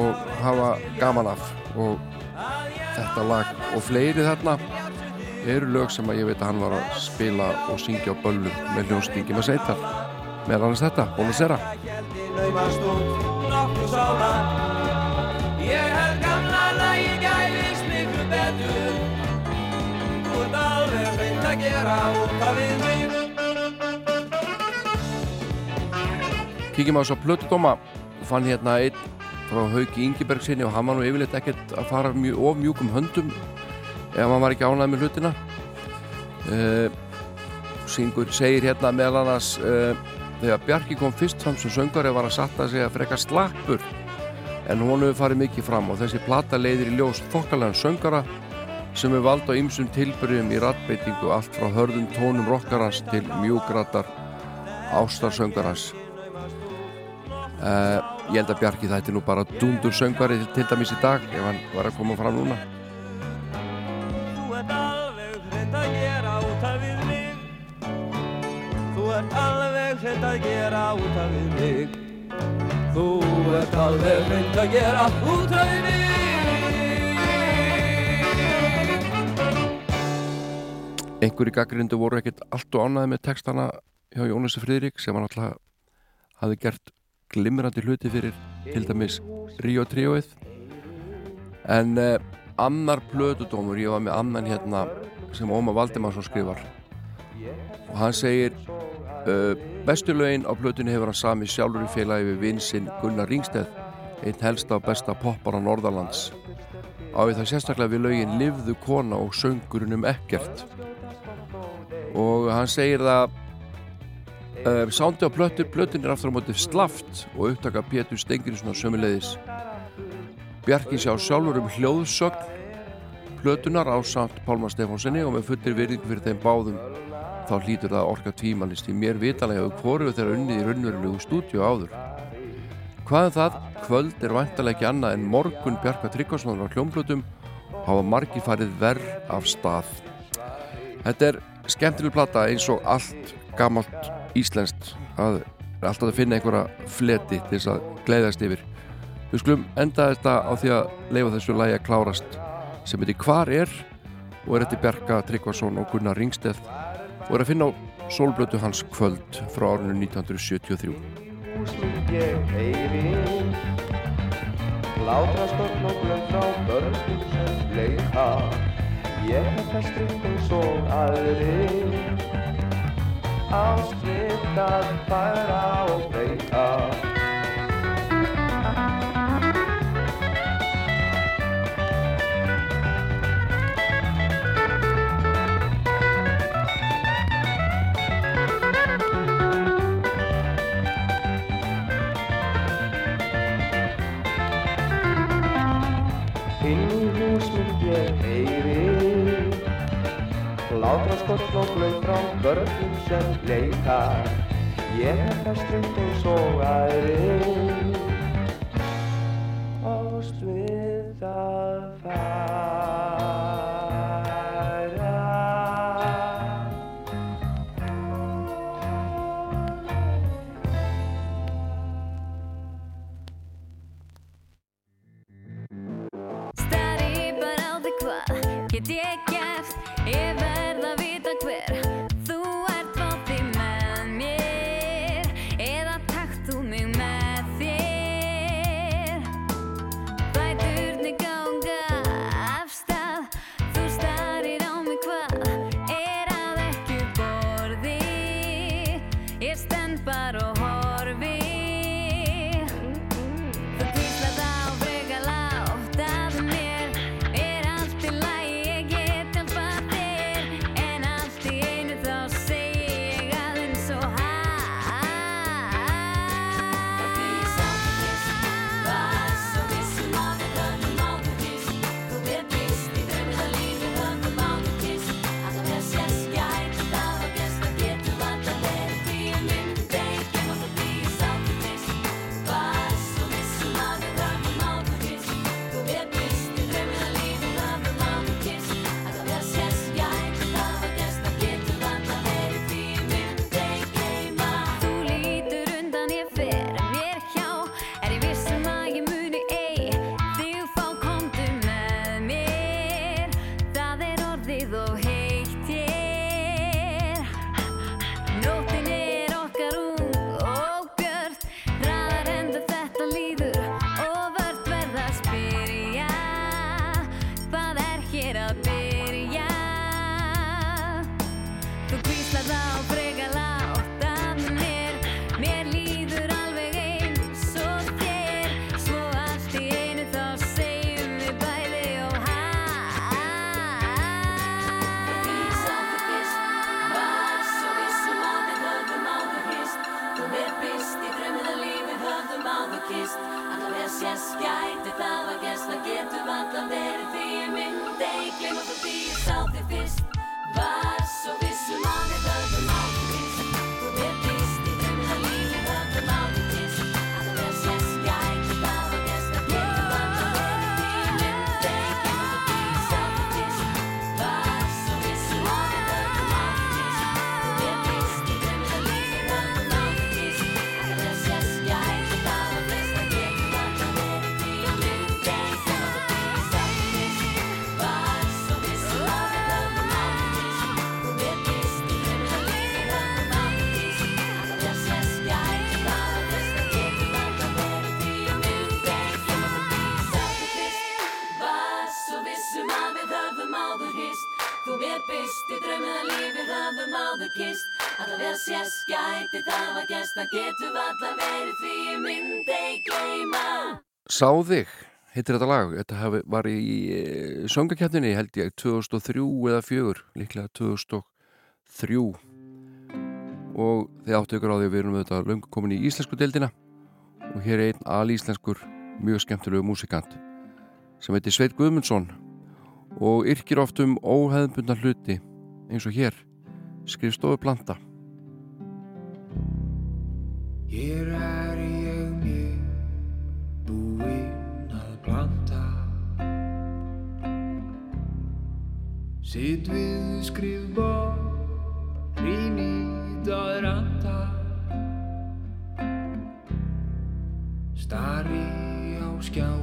og hafa gaman af og þetta lag. Og fleiri þarna eru lög sem að ég veit að hann var að spila og syngja á böllum með hljónstingi með seitar. Meðal annars þetta, nokkuð sála Ég held gamla lagi gæðist miklu betur. Þú ert alveg hreint að gera út af við mig. Kíkjum á þess að plötudóma fann hérna einn frá Hauki Ingeberg sinni og hann var nú yfirleitt ekkert að fara mjög, of mjúkum höndum ef hann var ekki ánægð með hlutina. Uh, Syngur segir hérna meðal annars uh, þegar Bjarki kom fyrst fram sem söngari var að satta sig að freka slappur en hún hefur farið mikið fram og þessi plata leiðir í ljós þokkalega söngara sem er vald á ymsum tilbyrjum í rattbeitingu allt frá hörðum tónum rockarans til mjúgrattar ástarsöngarans uh, ég held að Bjarki er nú bara dundur söngari til, til dæmis í dag ef hann var að koma fram núna. Þú ert alveg hreint að gera út af við mig. Þú ert alveg hreint að gera út af við mig. Þú ert alveg hreint að gera út af við mig. Einhverju gaggrindu voru ekkert allt og ánæði með textana hjá Jónasi Friðrik sem hann alltaf hafi gert glimrandi hluti fyrir til dæmis Ríó Tríóið. En eh, annar plötudómur, ég var með annan hérna sem Óma Valdimarsson skrifar. Og hann segir uh, bestu lögin á plötunni hefur hann sami sjálfur í félagi við vinsinn Gunnar Ringsteð einn helsta og besta poppar á Norðalands á við það sérstaklega við lögin Livðu kona og söngurinn um ekkert. Og hann segir það uh, sándi á plötu plötun er aftur á móti slaft og upptaka Pétur Stengriðsson á sömuleiðis. Bjarki sjá sjálfur um hljóðsögn plötunar á samt Pálma Stefánssoni og með fullir virðing fyrir þeim báðum. Þá hlýtur það að orka tímalist í mér vitalega og hvoru þeirra unnið í raunverulegu stúdíu áður. Hvað er það? Kvöld er vantalega ekki annað en morgun Bjarka Tryggvarssonar á hljómblötum hafa margi farið verð af stað. Þetta er skemmtileg plata eins og allt gamalt íslenskt að alltaf að finna einhverja fleti til þess að gleiðast yfir. Við skulum enda þetta á því að leifa þessu lægi að klárast sem heitir Hvar er? og er eftir Bjarka Tryggvason og Gunnar Ringsteð og er að finna á sólblötu hans kvöld frá árinu 1973 húsmynd ég heyri Látrastorn og glögg frá börnum sem leika Ég hef festið eins og aðri Ástritt að færa og breyta Látrastorn og glögg frá börnum sem leika Ég hef festið eins og aðri Ást við að færa Stari bara á þig hvað get ég gert Sáðig heitir þetta lag, þetta var í eh, söngakefninni held ég 2003 eða 2004, líklega 2003 og þið áttu ykkur á því að við erum auðvitað löngu komin í íslensku deildina. Og hér er einn alíslenskur mjög skemmtilegu músikant sem heitir Sveit Guðmundsson. Og yrkir oft um óheðbundar hluti eins og hér skrifstofu planta Sitt við skrifból, rín í döðranda Starri á skjá.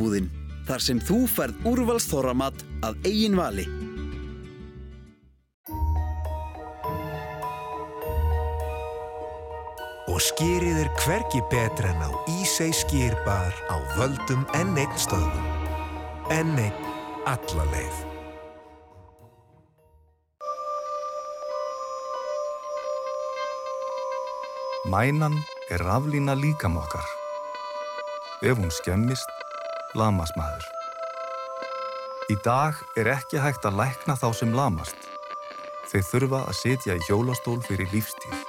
Melabúðin, þar sem þú færð úrvalsþorramat að eigin vali. Og skýrið er hvergi betra en á Ísei skýrbar á völdum N1 stöðum. N1 alla leið. Mænan er raflína líkam okkar. Ef hún skemmist, lamast maður. Í dag er ekki hægt að lækna þá sem lamast. Þeir þurfa að sitja í hjólastól fyrir lífstíð.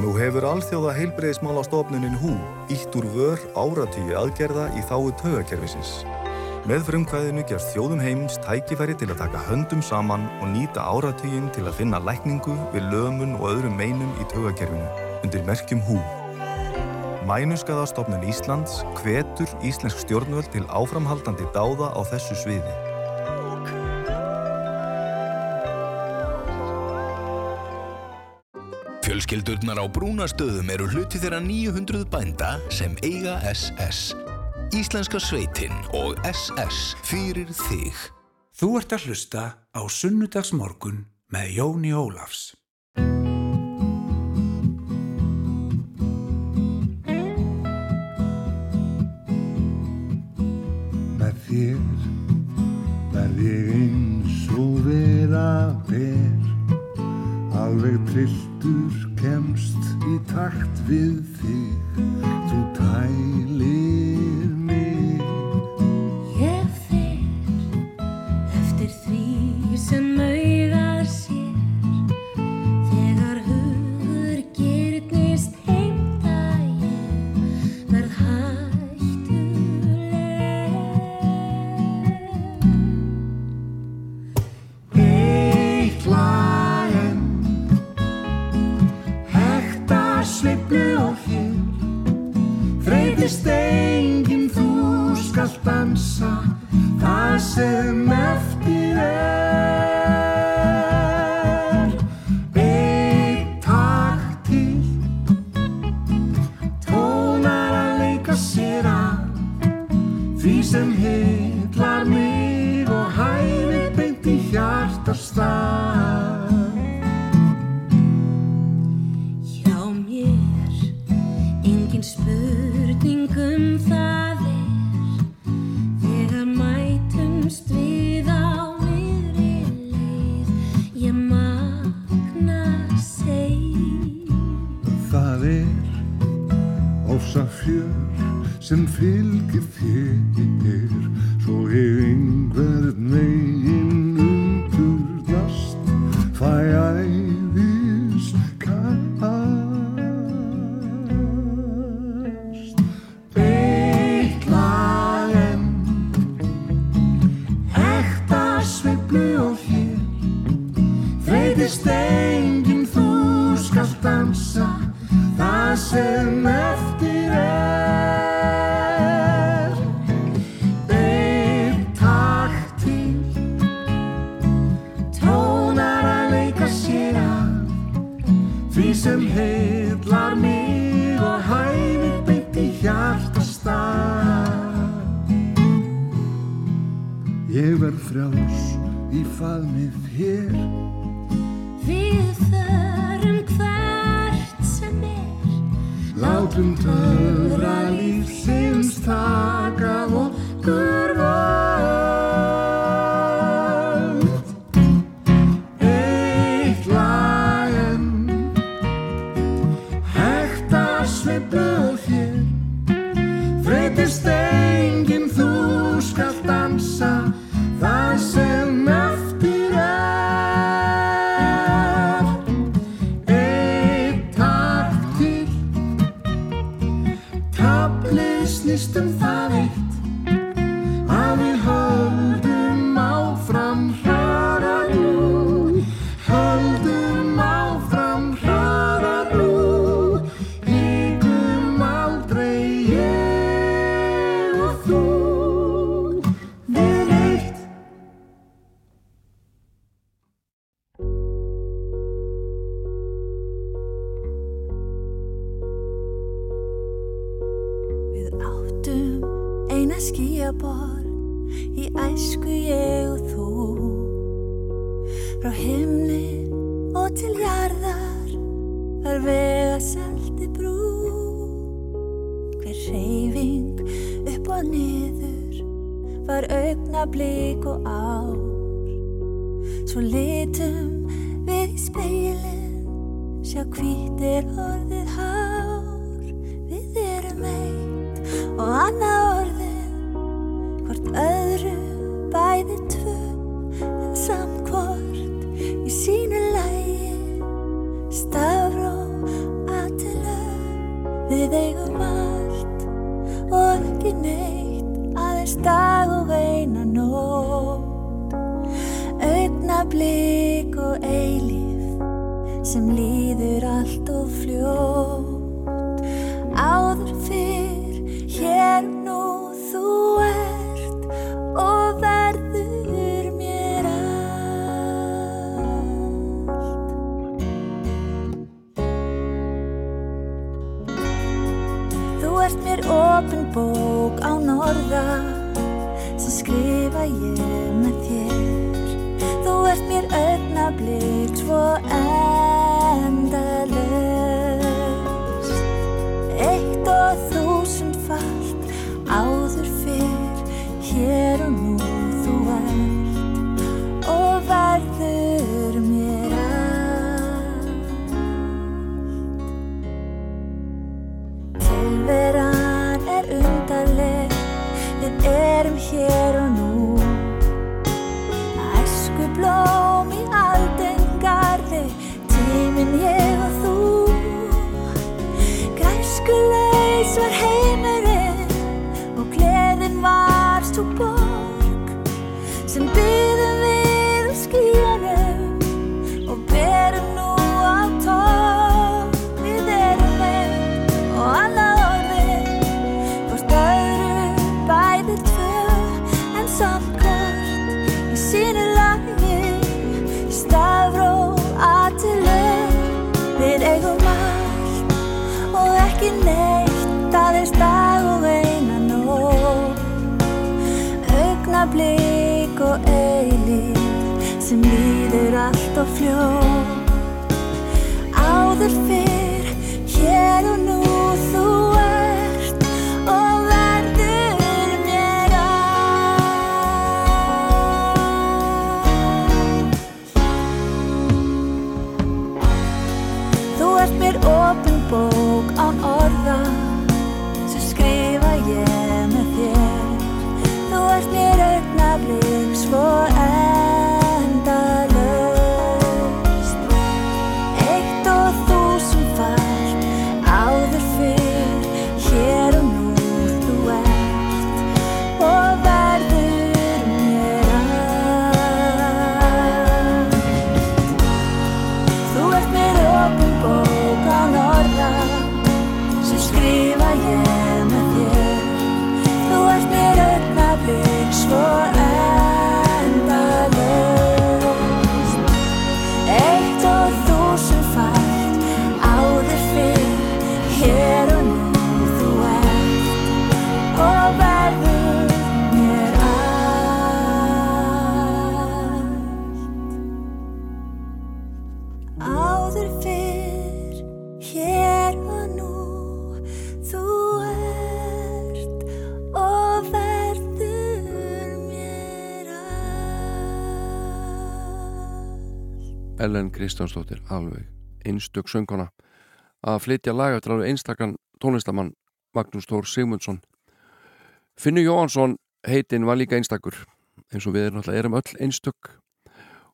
Nú hefur alþjóða heilbreyðismálastofnunin HÚ ítt úr vör áratíu aðgerða í þáu taugakerfisins. Með frumkvæðinu gerst þjóðum heims tækifæri til að taka höndum saman og nýta áratugin til að finna lækningu við lömun og öðrum meinum í taugakerfinu undir merkjum HÚ. Mænuskaðastofnun Íslands hvetur íslensk stjórnvöld til áframhaldandi dáða á þessu sviði. Fjölskyldurnar á brúnastöðum eru hluti þeirra 900 bænda sem eiga SS. Íslenska sveitin og SS fyrir þig. Þú ert að hlusta á Sunnudagsmorgun með Jóni Ólafs. Alveg trilltur kemst í takt við þig. Þú tælir Þreytist enginn þú skalt dansa Það sem eftir er. Eitt takt til Tónar að leika sér að Því sem hitlar mig og hæfi beint í hjartastað áður fyrr hér og nú. Þú ert og verður mér all Ellen Kristjánsdóttir alveg einstök söngona að flytja laga eftir alveg einstakann tónlistamann Magnús Tór Sigmundsson. Finnu Jóhansson heitinn var líka einstakur eins og við erum alltaf erum öll einstök.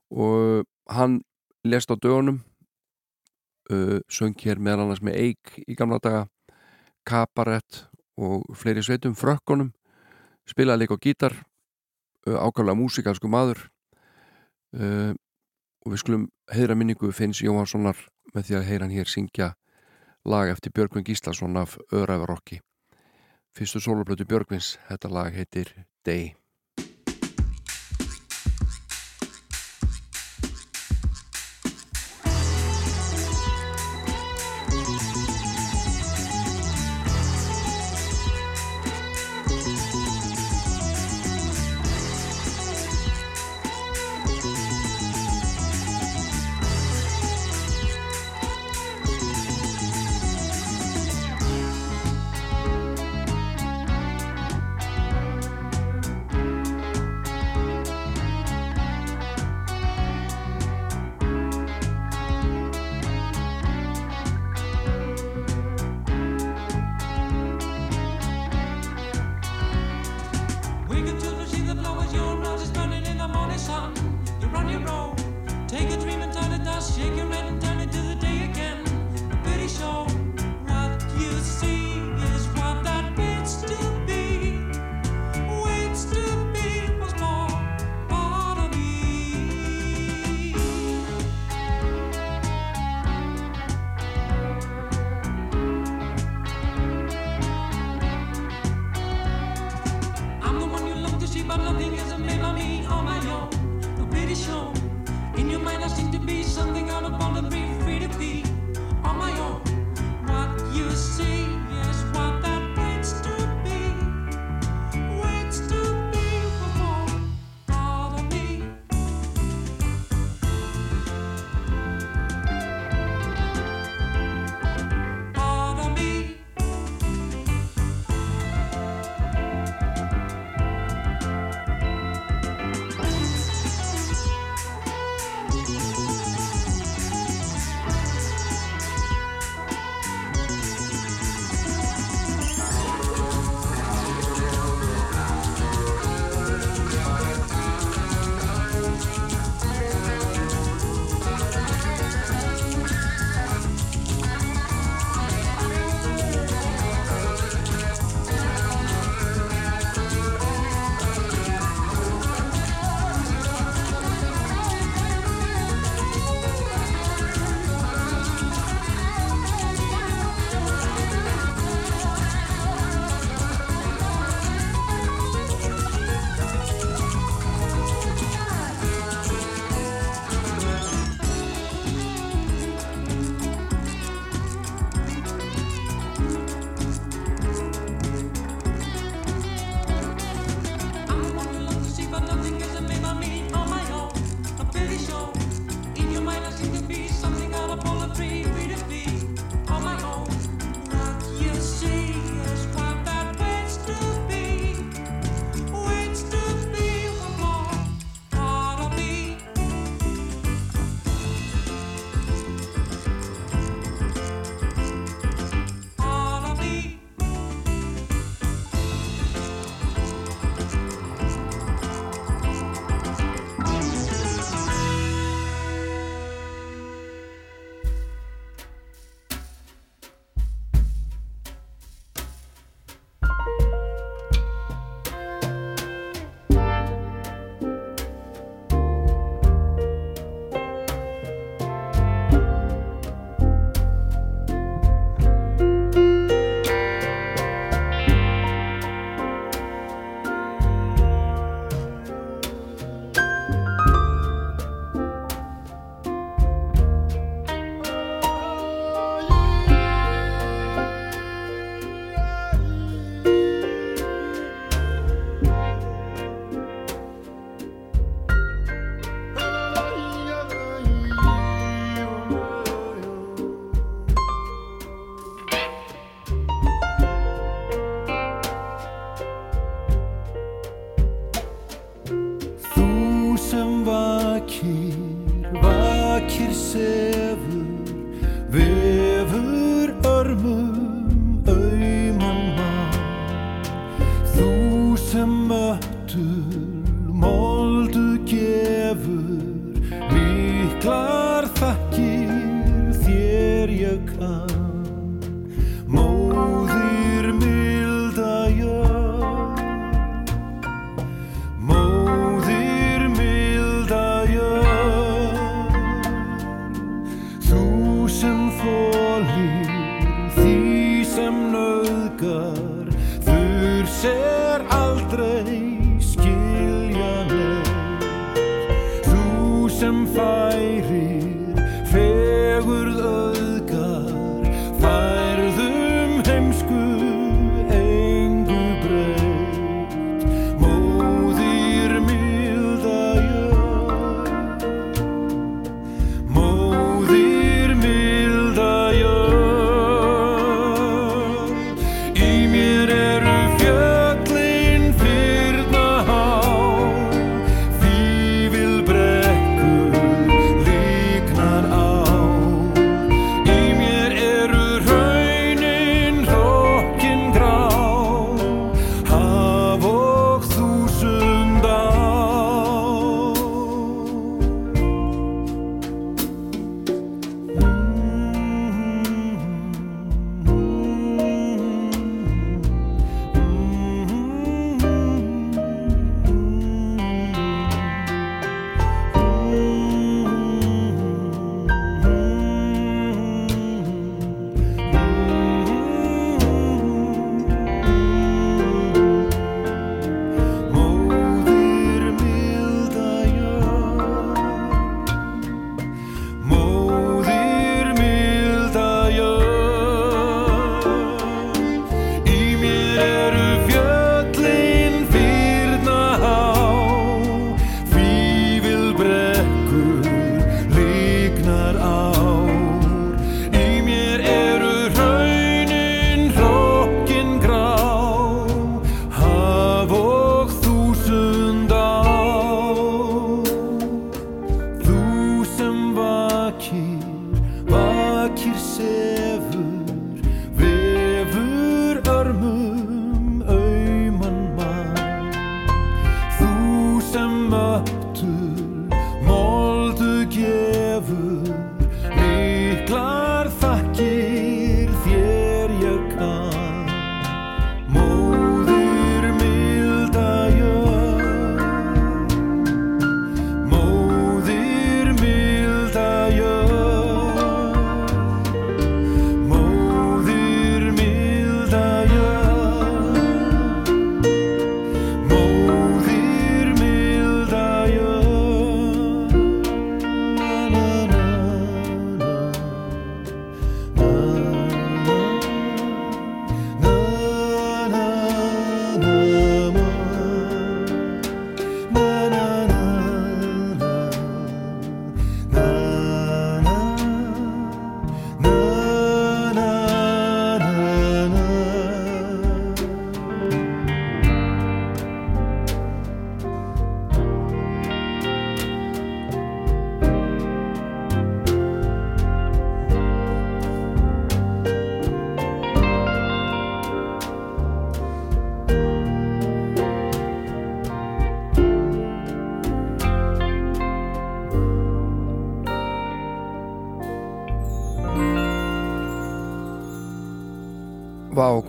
Og hann lest á dögunum uh, söng hér meðal annars með Eik í gamla daga Kabarett og fleiri sveitum frökkunum spilaði líka á gítar uh, ákvæmlega músikalsku maður uh, og við skulum heyra minningu Finns Jóhanssonar með því að heyra hann hér syngja lag eftir Björgvin Gíslason af Örævarokki fyrstu soloplötu Björgvins, þetta lag heitir Day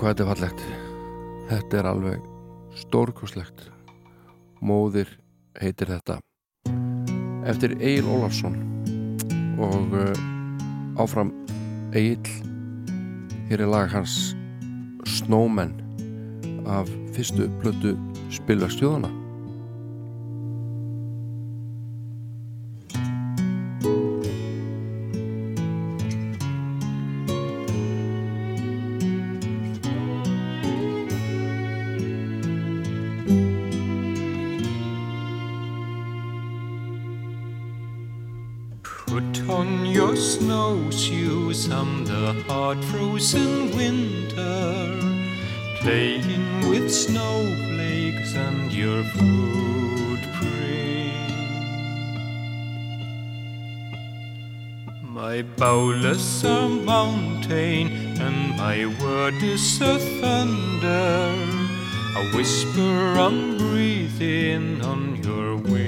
hvað þetta er fallegt. Þetta er alveg stórkoslegt móðir heitir þetta. Eftir Egil Ólafsson og eh, áfram Egil. Hér er lag hans Snowman af fyrstu blödu spilverkstjóðana shows you some the hard frozen winter, playing with snowflakes and your footprint. My bowlers a mountain, and my word is a thunder, a whisper I'm breathing on your wing.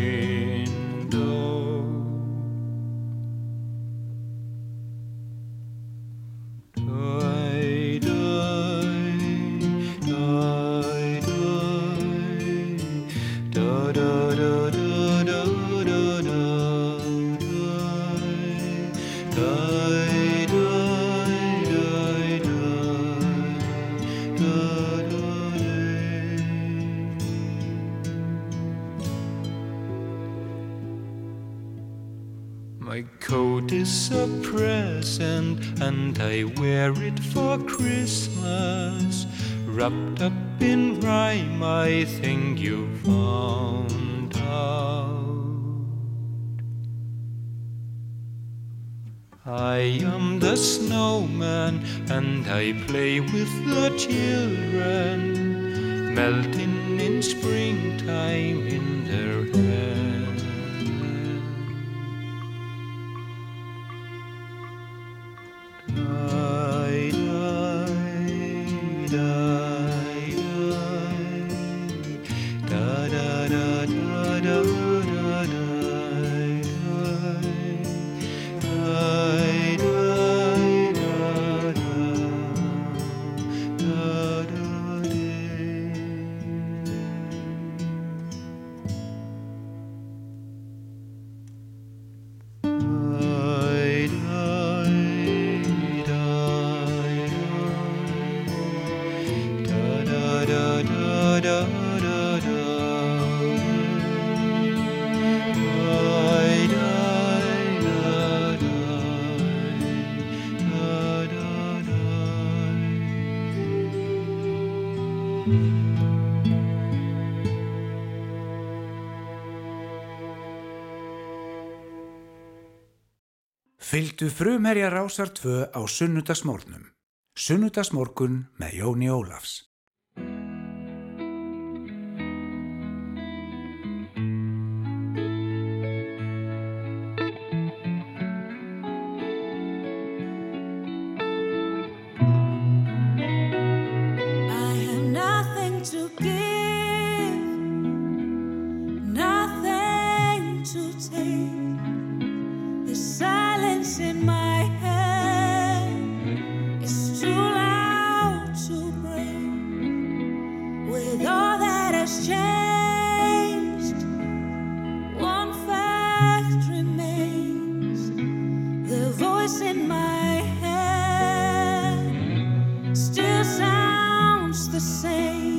Hlutu frumherja rásar tvö á sunnudagsmórnum. Sunnudagsmórkun með Jóni Ólafs. say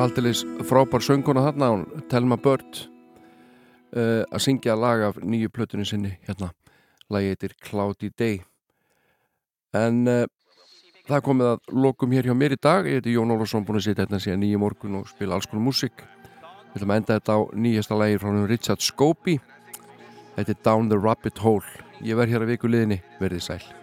er aldeilis frábær sönguna þarna hún, Telma Börd uh, að syngja lag af nýju plötunni sinni hérna, lagi heitir Cloudy Day. En uh, það komið að lokum hér hjá mér í dag. Ég heiti Jón Ólafsson búin að sitja hérna síðan nýju morgun og spila alls konar músík. Við ætlum að enda þetta á nýjasta lagi frá Richard Scobie þetta er Down the Rabbit Hole. Ég verð hér að viku liðinni, verðið sæl